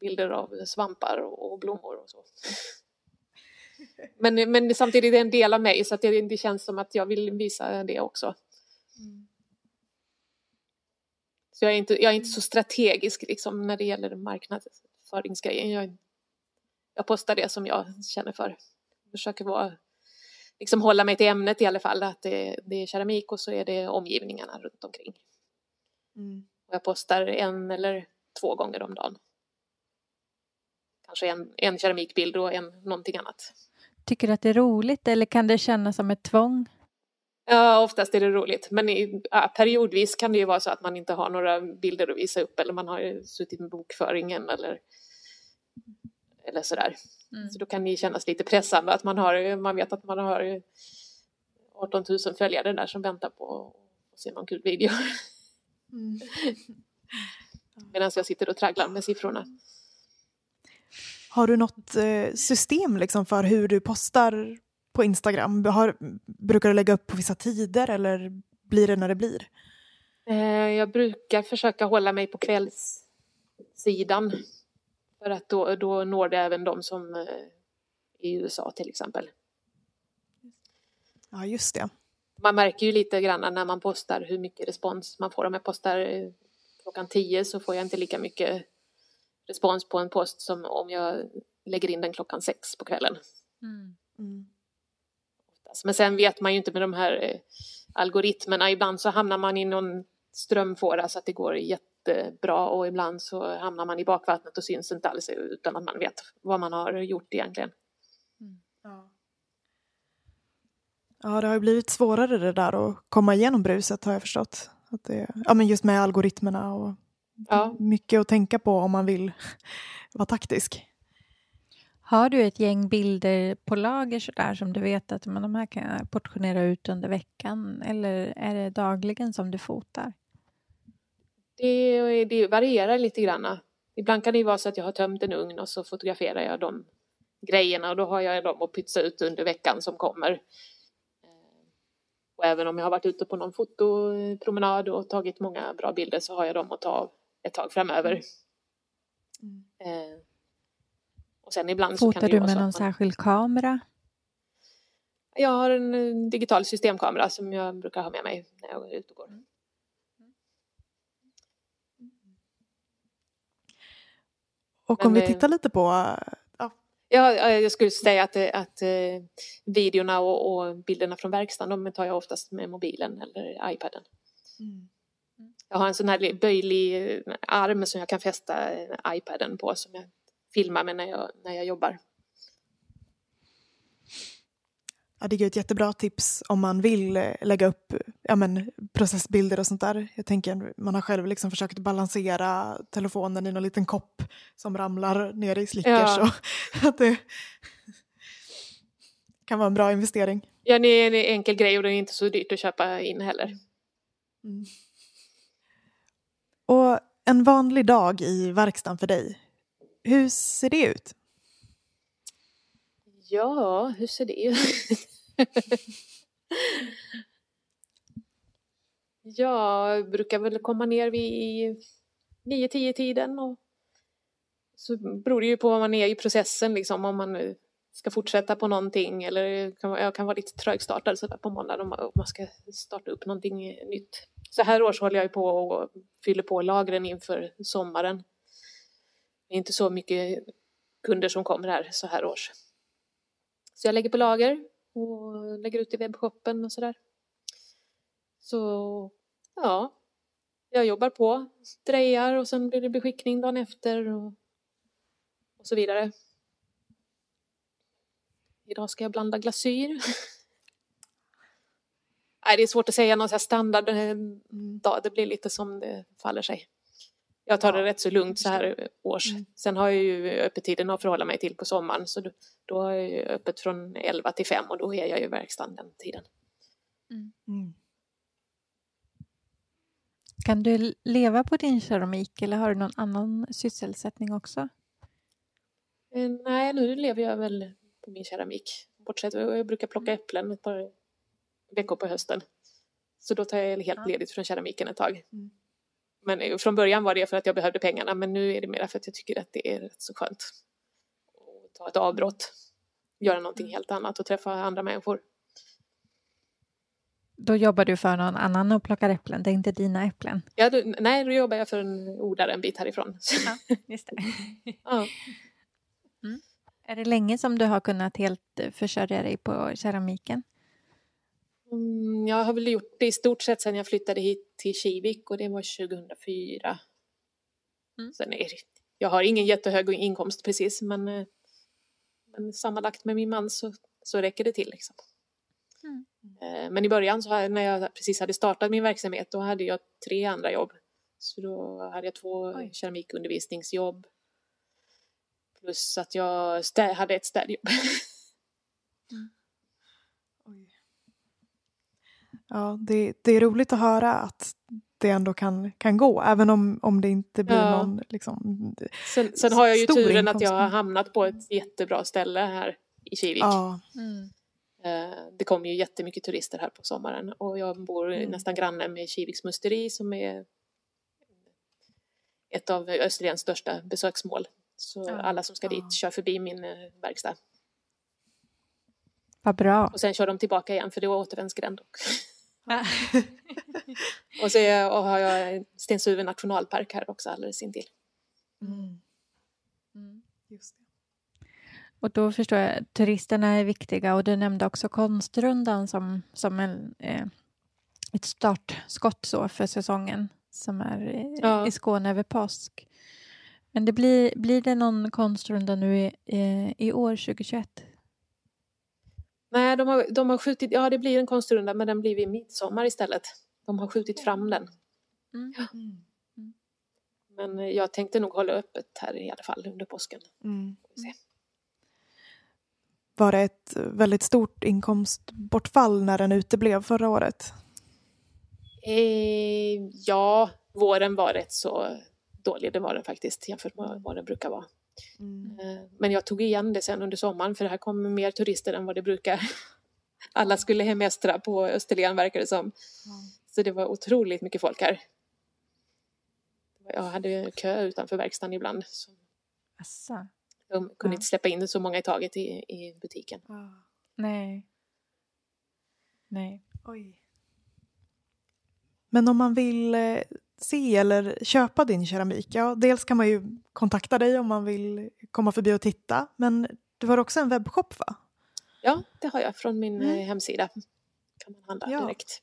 bilder av svampar och blommor och så. Men, men samtidigt är det en del av mig så att det, det känns som att jag vill visa det också. Mm. Så jag är inte, jag är inte så strategisk liksom när det gäller marknadsföringsgrejen. Jag, jag postar det som jag känner för. Försöker vara, liksom hålla mig till ämnet i alla fall. Att det, det är keramik och så är det omgivningarna runt omkring. Mm. Och jag postar en eller två gånger om dagen. Kanske en, en keramikbild och en någonting annat. Tycker du att det är roligt eller kan det kännas som ett tvång? Ja, oftast är det roligt. Men i, ja, periodvis kan det ju vara så att man inte har några bilder att visa upp eller man har ju suttit med bokföringen eller Eller sådär. Mm. Så då kan det kännas lite pressande att man, har, man vet att man har 18 000 följare där som väntar på att se någon kul video. Mm. Medan jag sitter och tragglar med siffrorna. Har du något eh, system liksom för hur du postar på Instagram? Har, brukar du lägga upp på vissa tider eller blir det när det blir? Eh, jag brukar försöka hålla mig på kvällssidan. För att då, då når det även de som eh, i USA till exempel. Ja, just det. Man märker ju lite grann när man postar hur mycket respons man får. Om jag postar klockan tio så får jag inte lika mycket respons på en post som om jag lägger in den klockan sex på kvällen. Mm. Mm. Men sen vet man ju inte med de här eh, algoritmerna. Ibland så hamnar man i någon strömfåra så att det går jättebra och ibland så hamnar man i bakvattnet och syns inte alls utan att man vet vad man har gjort egentligen. Mm. Ja. ja, det har ju blivit svårare det där att komma igenom bruset har jag förstått. Att det, ja, men just med algoritmerna och ja. mycket att tänka på om man vill vara taktisk. Har du ett gäng bilder på lager sådär som du vet att men de här kan jag portionera ut under veckan eller är det dagligen som du fotar? Det, det varierar lite grann. Ibland kan det vara så att jag har tömt en ugn och så fotograferar jag de grejerna och då har jag dem att pytsa ut under veckan som kommer. Och även om jag har varit ute på någon fotopromenad och tagit många bra bilder så har jag dem att ta ett tag framöver. Mm. Eh, och sen ibland Fotar så kan det du med någon man... särskild kamera? Jag har en digital systemkamera som jag brukar ha med mig när jag är ute och går. Mm. Och om Men, vi tittar lite på Ja, jag skulle säga att, att eh, videorna och, och, bilderna från verkstaden de tar jag oftast med mobilen eller iPaden. Mm. Jag har en sån här böjlig eh, arm som jag kan fästa eh, iPaden på som jag filmar med när jag, när jag jobbar. Ja, det är ett jättebra tips om man vill eh, lägga upp ja, men, processbilder och sånt där. Jag tänker man har själv liksom försökt balansera telefonen i någon liten kopp som ramlar ner i slickers. Ja. att det kan vara en bra investering. Ja, det är en enkel grej och det är inte så dyrt att köpa in heller. Mm. Och en vanlig dag i verkstaden för dig, hur ser det ut? Ja, hur ser det ut? jag brukar väl komma ner vid 9-10 tiden och så beror det ju på vad man är i processen liksom om man ska fortsätta på någonting eller kan, jag kan vara lite trögstartad sådär på måndag om man ska starta upp någonting nytt. Så här års håller jag på och fyller på lagren inför sommaren. Det är inte så mycket kunder som kommer här så här års. Så jag lägger på lager och lägger ut i webbshoppen och sådär. Så ja, jag jobbar på, drejar och sen blir det beskickning dagen efter och, och så vidare. Idag ska jag blanda glasyr. Nej, det är svårt att säga någon standard eh, dag. Det blir lite som det faller sig. Jag tar det rätt så lugnt så här års. Mm. Sen har jag ju öppettiden att förhålla mig till på sommaren så då, har jag öppet från 11 till 5 och då är jag i verkstaden den tiden. Mm. Mm. Kan du leva på din keramik eller har du någon annan sysselsättning också? Eh, nej, nu lever jag väl på min keramik. Bortsett jag brukar plocka äpplen ett par veckor på hösten. Så då tar jag helt ledigt från keramiken ett tag. Mm. Men från början var det för att jag behövde pengarna men nu är det mer för att jag tycker att det är rätt så skönt. Att ta ett avbrott, göra någonting helt annat och träffa andra människor. Då jobbar du för någon annan och plockar äpplen, det är inte dina äpplen? Ja, du, nej, då jobbar jag för en odlare en bit härifrån. Ja, just det. ja. Är det länge som du har kunnat helt försörja dig på keramiken? Mm, jag har väl gjort det i stort sett sedan jag flyttade hit till Kivik och det var 2004. Mm. Sen är det, jag har ingen jättehög inkomst precis men, eh, men sammanlagt med min man så, så räcker det till. Liksom. Mm. Eh, men i början så när jag precis hade startat min verksamhet då hade jag tre andra jobb. Så då hade jag två Oj. keramikundervisningsjobb. Plus att jag stä- hade ett städjobb. Ja, det, det är roligt att höra att det ändå kan, kan gå, även om, om det inte blir Ja. någon liksom, Sen, sen har jag ju turen att jag inkomst. har hamnat på ett jättebra ställe här i Kivik. ja, Mm. Eh, Det kommer ju jättemycket turister här på sommaren och jag bor Mm. nästan granne med Kiviks musteri som är ett av Österlens största besöksmål. Så Ja. alla som ska Ja. dit kör förbi min eh, verkstad. Vad bra. Och sen kör de tillbaka igen för det är återvändsgränd. Och, och så är, och har jag Stenshuvud nationalpark här också alldeles intill. mm, Mm. just det. Och då förstår jag, turisterna är viktiga och du nämnde också konstrundan som, som en, eh, ett startskott så för säsongen som är i, Ja. i Skåne över påsk. Men det blir, blir det någon konstrunda nu i, eh, i år 2021? Nej, de har, de har skjutit, ja det blir en konstrunda men den blir vid midsommar istället. De har skjutit fram den. Mm. Men eh, jag tänkte nog hålla öppet här i alla fall under påsken. Mm. Var det ett väldigt stort inkomstbortfall när den uteblev förra året? Eh, ja, våren var rätt så dålig, det var den faktiskt jämfört med vad den brukar vara. Eh, men jag tog igen det sen under sommaren för det här kom mer turister än vad det brukar. Alla skulle hemestra på Österlen verkar det som. Så det var otroligt mycket folk här. Jag hade kö utanför verkstaden ibland. Så de kunde Ja. inte släppa in så många i taget i, i butiken. Nej. Nej. Oj. Men om man vill eh, se eller köpa din keramik, ja dels kan man ju kontakta dig om man vill komma förbi och titta, men du har också en webbshop va? Ja, det har jag från min Mm. eh, hemsida. kan man handla Ja. direkt.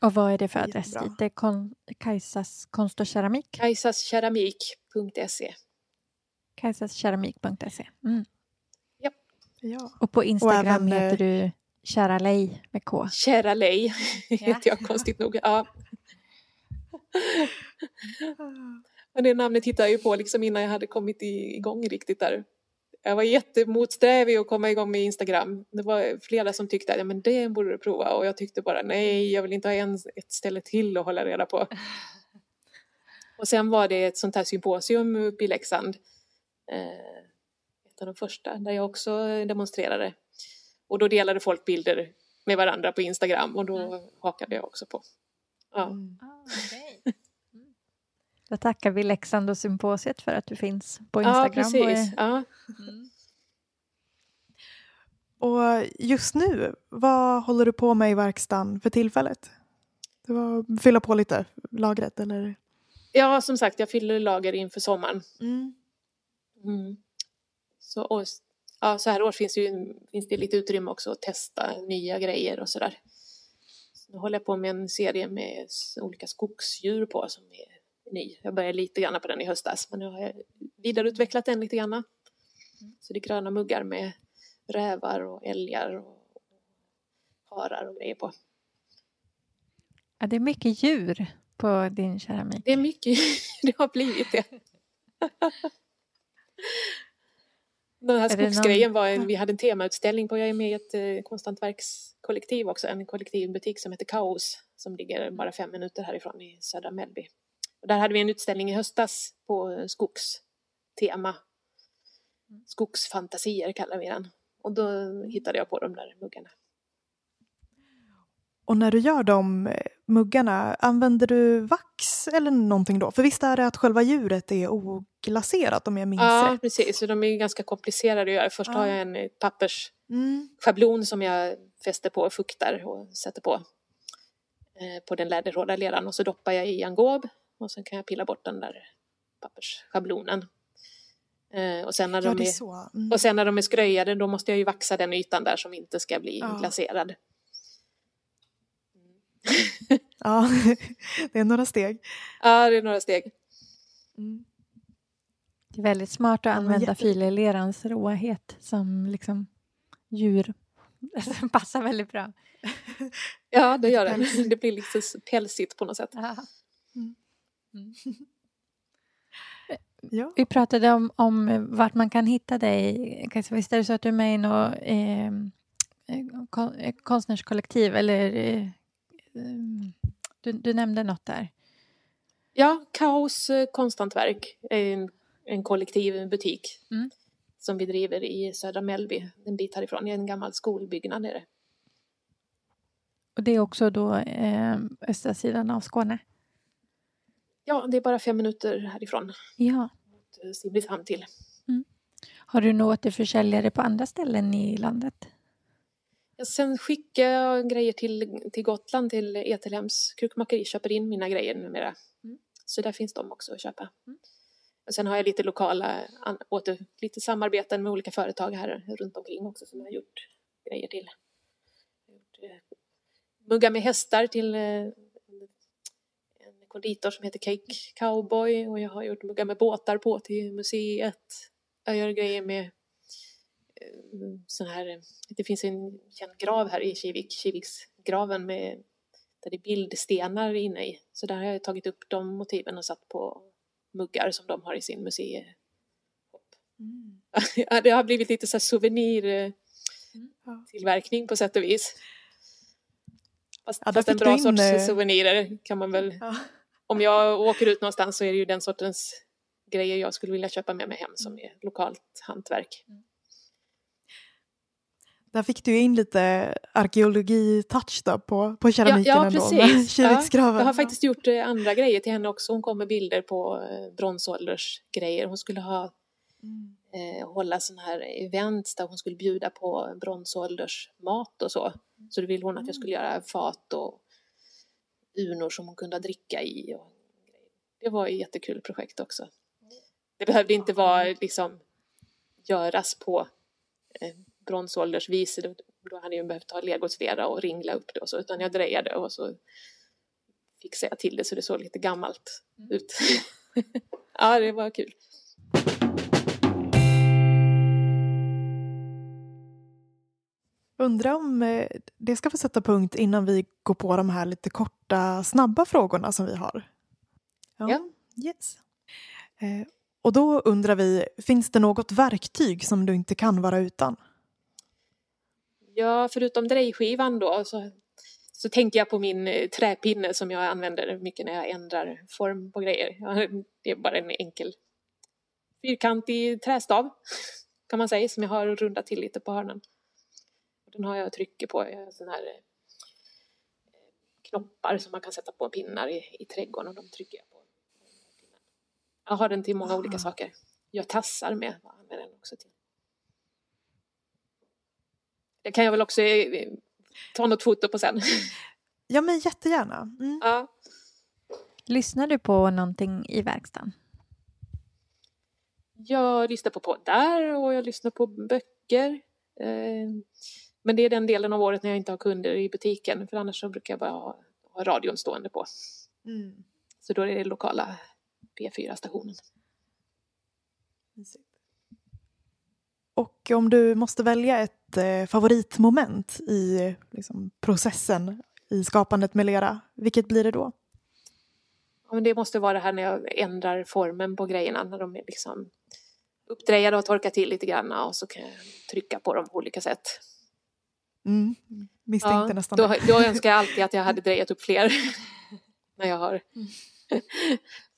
Och vad är det för adress? Det är kon- Kajsas konst och keramik? Kajsaskeramik.se Kajsaskeramik.se. Mm. Ja. Och på Instagram även, eh, heter du Kära Lej med K. Kära Lej heter jag konstigt nog. Ja. Men det namnet hittade jag ju på liksom innan jag hade kommit i- igång riktigt där. Jag var jättemotsträvig att komma igång med Instagram. Det var flera som tyckte att ja, men det borde du prova och jag tyckte bara nej, jag vill inte ha en, ett ställe till att hålla reda på. Och sen var det ett sånt här symposium uppe i Leksand. Eh, ett av de första där jag också demonstrerade. Och då delade folk bilder med varandra på Instagram och då hakade jag också på. Ja. Mm. Då tackar vi Leksand och symposiet för att du finns på Ja, Instagram. och precis. är- Ja. Och just nu, vad håller du på med i verkstaden för tillfället? Det var fylla på lite lagret eller? ja, som sagt, jag fyller lager inför sommaren. Mm. Mm. Så, och, ja, så här år finns, ju, finns det lite utrymme också att testa nya grejer och sådär. Så nu håller jag på med en serie med olika skogsdjur på som är ny. Jag började lite grann på den i höstas men nu har jag vidareutvecklat den lite grann. Så det är gröna muggar med rävar och älgar och harar och grejer på. Ja, det är mycket djur på din keramik. Det är mycket, det har blivit det. Den här någon- skogsgrejen var vi hade en temautställning på, jag är med i ett eh, konsthantverkskollektiv också, en kollektivbutik som heter Kaos som ligger bara fem minuter härifrån i södra Mellby. Där hade vi en utställning i höstas på eh, skogstema. Skogsfantasier kallar vi den. Och då hittade jag på de där muggarna. Och när du gör de eh, muggarna, använder du vax eller någonting då? För visst är det att själva djuret är oglaserat om jag minns Ja, rätt? precis. Så de är ganska komplicerade att göra. Först Ja. har jag en eh, pappers Mm. som jag fäster på och fuktar och sätter på eh, på den läderhårda leran och så doppar jag i angob och sen kan jag pilla bort den där pappersschablonen. Eh, och, sen när Ja, de det är är, så. Mm. och sen när de är skröjade då måste jag ju vaxa den ytan där som inte ska bli Ja. glaserad. Ja, det är några steg. Ja, det är några steg. Mm. Det är väldigt smart att använda jätte- filerlerans råhet som liksom djur. Som passar väldigt bra. Ja, det gör det. Det blir lite pälsigt på något sätt. Ja. Ja. Vi pratade om, om vart man kan hitta dig. Kajsa, visst är det så att du är med i något eh, eh kon, eh, konstnärskollektiv eller eh, du, du, nämnde något där. Ja, Kaos konsthantverk är en, en kollektiv butik mm. som vi driver i södra Mellby, en bit härifrån, i en gammal skolbyggnad är det. Och det är också då eh, östra sidan av Skåne? Ja, det är bara fem minuter härifrån. Ja. Simrishamn till. Mm. Har du något återförsäljare på andra ställen i landet? Ja, sen skickar jag grejer till, till Gotland, till Etelhems krukmakeri, köper in mina grejer numera. Mm. Så där finns de också att köpa. Mm. Och sen har jag lite lokala, åter, lite samarbeten med olika företag här runt omkring också som jag har gjort grejer till. Eh, muggar med hästar till eh, konditor som heter Cake Cowboy och jag har gjort muggar med båtar på till museet. Jag gör grejer med eh, sån här, det finns en känd grav här i Kivik, Kiviksgraven med där det är bildstenar inne i. Så där har jag tagit upp de motiven och satt på muggar som de har i sin museishop. Mm. det har blivit lite så här souvenir eh, mm. tillverkning på sätt och vis. Fast, ja, fast en bra sorts in... souvenirer kan man väl ja om jag åker ut någonstans så är det ju den sortens grejer jag skulle vilja köpa med mig hem som är lokalt hantverk. Där fick du in lite arkeologi-touch då på, på keramiken ja, ja, ändå. Precis. Ja, jag har faktiskt gjort eh, andra grejer till henne också. Hon kom med bilder på eh, bronsåldersgrejer. Hon skulle ha mm. eh, hålla sådana här events där hon skulle bjuda på bronsåldersmat och så. Så då ville hon att jag skulle göra fat och urnor som hon kunde dricka i. Och det var ett jättekul projekt också. Det behövde inte vara liksom göras på eh, bronsåldersvis. Då, då hade jag behövt ta legoslera och ringla upp det och så, utan jag drejade och så fixade jag till det så det såg lite gammalt mm. ut. ja, det var kul. Undrar om eh, det ska få sätta punkt innan vi går på de här lite korta, snabba frågorna som vi har. Ja. ja. Yes. Eh, och då undrar vi, finns det något verktyg som du inte kan vara utan? Ja, förutom drejskivan då så, så tänker jag på min eh, träpinne som jag använder mycket när jag ändrar form på grejer. Det är bara en enkel fyrkantig trästav kan man säga som jag har rundat till lite på hörnen. Den har jag trycker på, sådana här eh, knoppar som man kan sätta på pinnar i, i trädgården och de trycker jag på. Jag har den till många olika saker. Jag tassar med, vad använder den också till. Det kan jag väl också eh, ta något foto på sen. Ja men jättegärna. Mm. Ja. Lyssnar du på någonting i verkstaden? Jag lyssnar på poddar och jag lyssnar på böcker. Men det är den delen av året när jag inte har kunder i butiken för annars så brukar jag bara ha, ha radion stående på. Mm. Så då är det lokala P4-stationen. Och om du måste välja ett eh, favoritmoment i liksom, processen i skapandet med lera, vilket blir det då? Ja, men det måste vara det här när jag ändrar formen på grejerna, när de är liksom uppdrejade och torkat till lite grann och så kan jag trycka på dem på olika sätt. Mm. Misstänkte ja, nästan då, då önskar jag alltid att jag hade drejat upp fler. när jag har. Mm.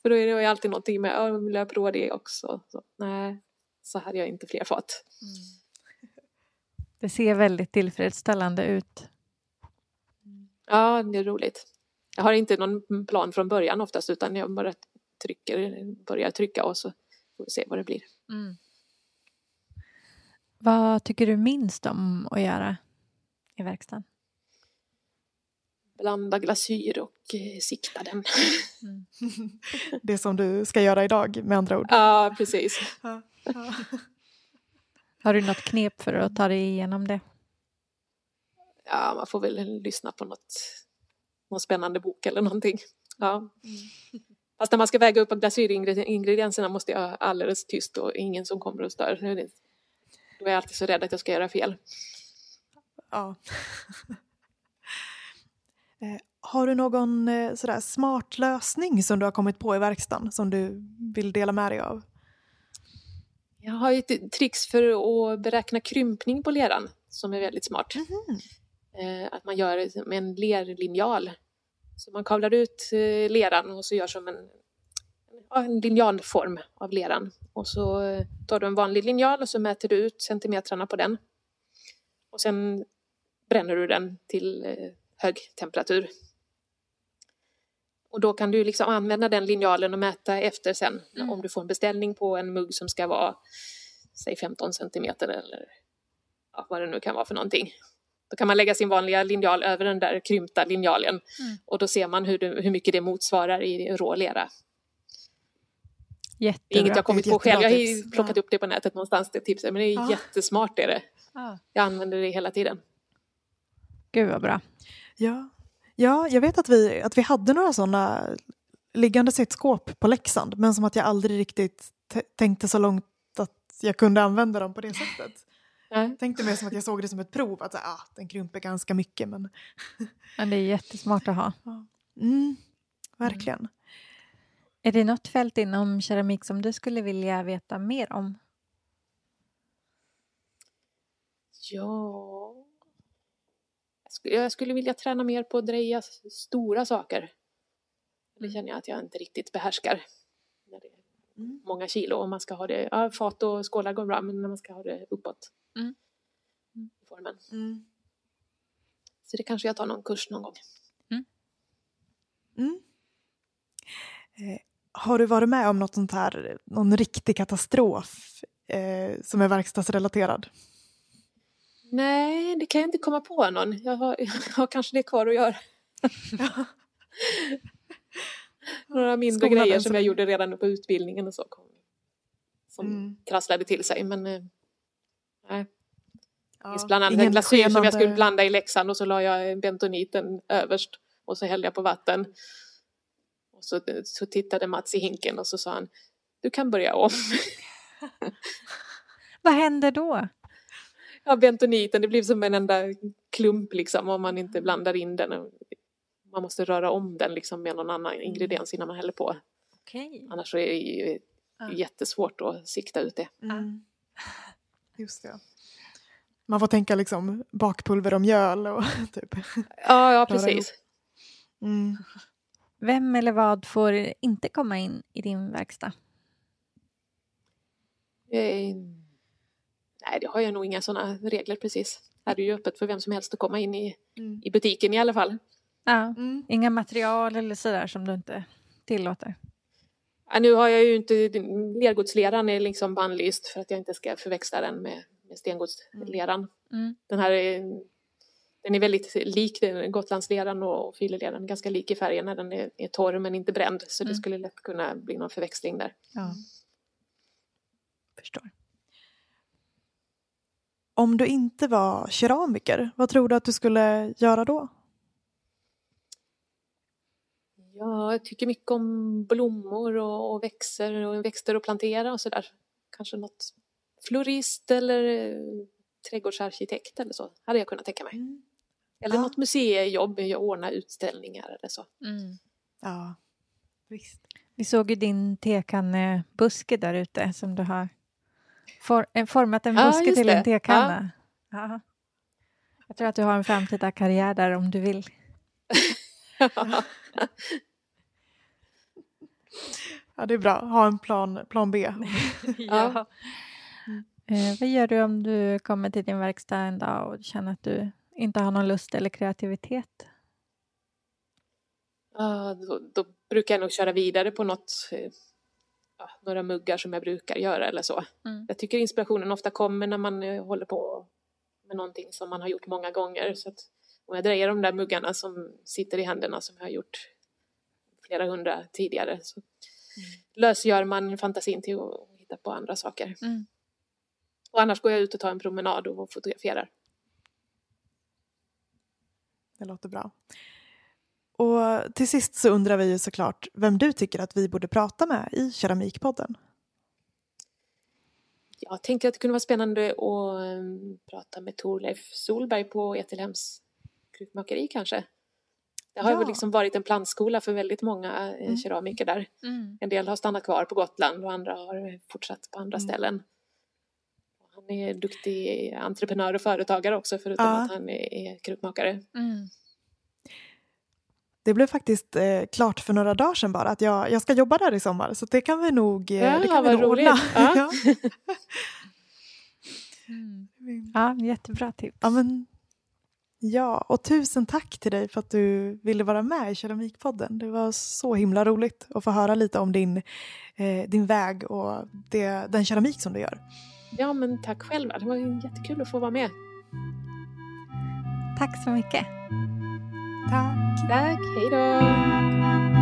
För då är det alltid någonting med, ja, vill jag prova det också? Så, nej, så hade jag inte fler fat. Mm. Det ser väldigt tillfredsställande ut. Ja, det är roligt. Jag har inte någon plan från början oftast utan jag bara trycker, börjar trycka och så får vi se vad det blir. Mm. Vad tycker du minst om att göra? I verkstaden? Blanda glasyr och eh, sikta den. Mm. Det som du ska göra idag med andra ord? Ja, precis. Har du något knep för att ta dig igenom det? Ja, man får väl lyssna på något, någon spännande bok eller någonting. Ja. Mm. Fast när man ska väga upp glasyringredienserna måste jag ha alldeles tyst och ingen som kommer och stör. Då är jag alltid så rädd att jag ska göra fel. Ja. Eh, Har du någon eh, sådär smart lösning som du har kommit på i verkstaden som du vill dela med dig av? Jag har ett trix för att beräkna krympning på leran som är väldigt smart. Mm -hmm. Att man gör med en lerlinjal. Så man kavlar ut leran och så gör som en, en linjalform av leran. Och så tar du en vanlig linjal och så mäter du ut centimetrarna på den. Och sen bränner du den till hög temperatur. Och då kan du liksom använda den linjalen och mäta efter sen mm. om du får en beställning på en mugg som ska vara säg 15 centimeter eller ja, vad det nu kan vara för någonting. Då kan man lägga sin vanliga linjal över den där krympta linjalen mm. och då ser man hur, det, hur mycket det motsvarar i rå lera. Jättebra. Det är inget jag kommit på själv, jag har plockat upp det på nätet någonstans, det tipset, men det är ja. jättesmart är det. Ja. Jag använder det hela tiden. Gud vad bra. Ja, Ja, jag vet att vi, att vi hade några sådana liggande i ett skåp på Leksand men som att jag aldrig riktigt tänkte så långt att jag kunde använda dem på det sättet. Jag tänkte mer som att jag såg det som ett prov, att ah, den krymper ganska mycket. Men... men det är jättesmart att ha. Mm, verkligen. Mm. Är det något fält inom keramik som du skulle vilja veta mer om? Ja, jag skulle vilja träna mer på att dreja stora saker. Det känner jag att jag inte riktigt behärskar. När det är mm. många kilo och man ska ha det, ja, fat och skålar går bra men när man ska ha det uppåt. Mm. I formen. Mm. Så det kanske jag tar någon kurs någon gång. Mm. Mm. Eh, har du varit med om något sånt här, någon riktig katastrof eh, som är verkstadsrelaterad? Nej, det kan jag inte komma på någon. Jag har, jag har kanske det kvar att göra. Några mindre Skolan grejer som jag gjorde redan på utbildningen och så. Kom, som mm. krasslade till sig men eh, nej. Ja, bland annat en glasyr som jag skulle blanda i läxan och så la jag bentoniten överst och så hällde jag på vatten. Och så, så tittade Mats i hinken och så sa han Du kan börja om. Vad hände då? Ja, bentoniten, det blir som en enda klump liksom om man inte blandar in den. Man måste röra om den liksom med någon annan mm. ingrediens innan man häller på. Okay. Annars är det ju ja. jättesvårt att sikta ut det. Mm. Just det. Man får tänka liksom bakpulver och mjöl och typ. Ja, ja precis. Mm. Vem eller vad får inte komma in i din verkstad? Eh, Nej, det har jag nog inga sådana regler precis. Här är det ju öppet för vem som helst att komma in i, mm. i butiken i alla fall. Ja, mm. inga material eller sådär som du inte tillåter? Ja, nu har jag ju inte, lergodsleran är liksom bannlyst för att jag inte ska förväxla den med, med stengodsleran. Mm. Den här är, den är väldigt lik Gotlandsleran och fileleran, ganska lik i färgen när den är, är torr men inte bränd så det mm. skulle lätt kunna bli någon förväxling där. Ja. Förstår. Om du inte var keramiker, vad tror du att du skulle göra då? Ja, jag tycker mycket om blommor och, och växter och växter att plantera och sådär. Kanske något florist eller eh, trädgårdsarkitekt eller så, hade jag kunnat tänka mig. Mm. Eller ja. något museijobb, ordna utställningar eller så. Mm. Ja, visst. Vi såg ju din tekannebuske där ute som du har For, eh, format en buske ja, till en tekanna. Ja. Jag tror att du har en framtida karriär där om du vill. ja, det är bra. Ha en plan, plan B. ja. Eh, vad gör du om du kommer till din verkstad en dag och känner att du inte har någon lust eller kreativitet? Uh, då, då, brukar jag nog köra vidare på något eh, ja, några muggar som jag brukar göra eller så. Mm. Jag tycker inspirationen ofta kommer när man eh, håller på med någonting som man har gjort många gånger. Så att om jag drejer de där muggarna som sitter i händerna som jag har gjort flera hundra tidigare så mm. lösgör man fantasin till att hitta på andra saker. Mm. Och annars går jag ut och tar en promenad och fotograferar. Det låter bra. Och till sist så undrar vi ju såklart vem du tycker att vi borde prata med i Keramikpodden. Jag tänker att det kunde vara spännande att um, prata med Torleif Solberg på Etelhems krukmakeri kanske. Det har Ja. ju liksom varit en plantskola för väldigt många eh, Mm. keramiker där. Mm. En del har stannat kvar på Gotland och andra har fortsatt på andra Mm. ställen. Han är duktig entreprenör och företagare också förutom Ja. att han är, är krukmakare. Mm. Det blev faktiskt eh, klart för några dagar sedan bara att jag, jag ska jobba där i sommar så det kan vi nog, eh, Ja, det kan vi nog roligt. ordna. Ja. Mm. ja. Jättebra tips. Ja, men, ja, och tusen tack till dig för att du ville vara med i Keramikpodden. Det var så himla roligt att få höra lite om din, eh, din väg och det, den keramik som du gör. ja, men tack själva. Det var jättekul att få vara med. Tack så mycket. Tack! Tack, hej då!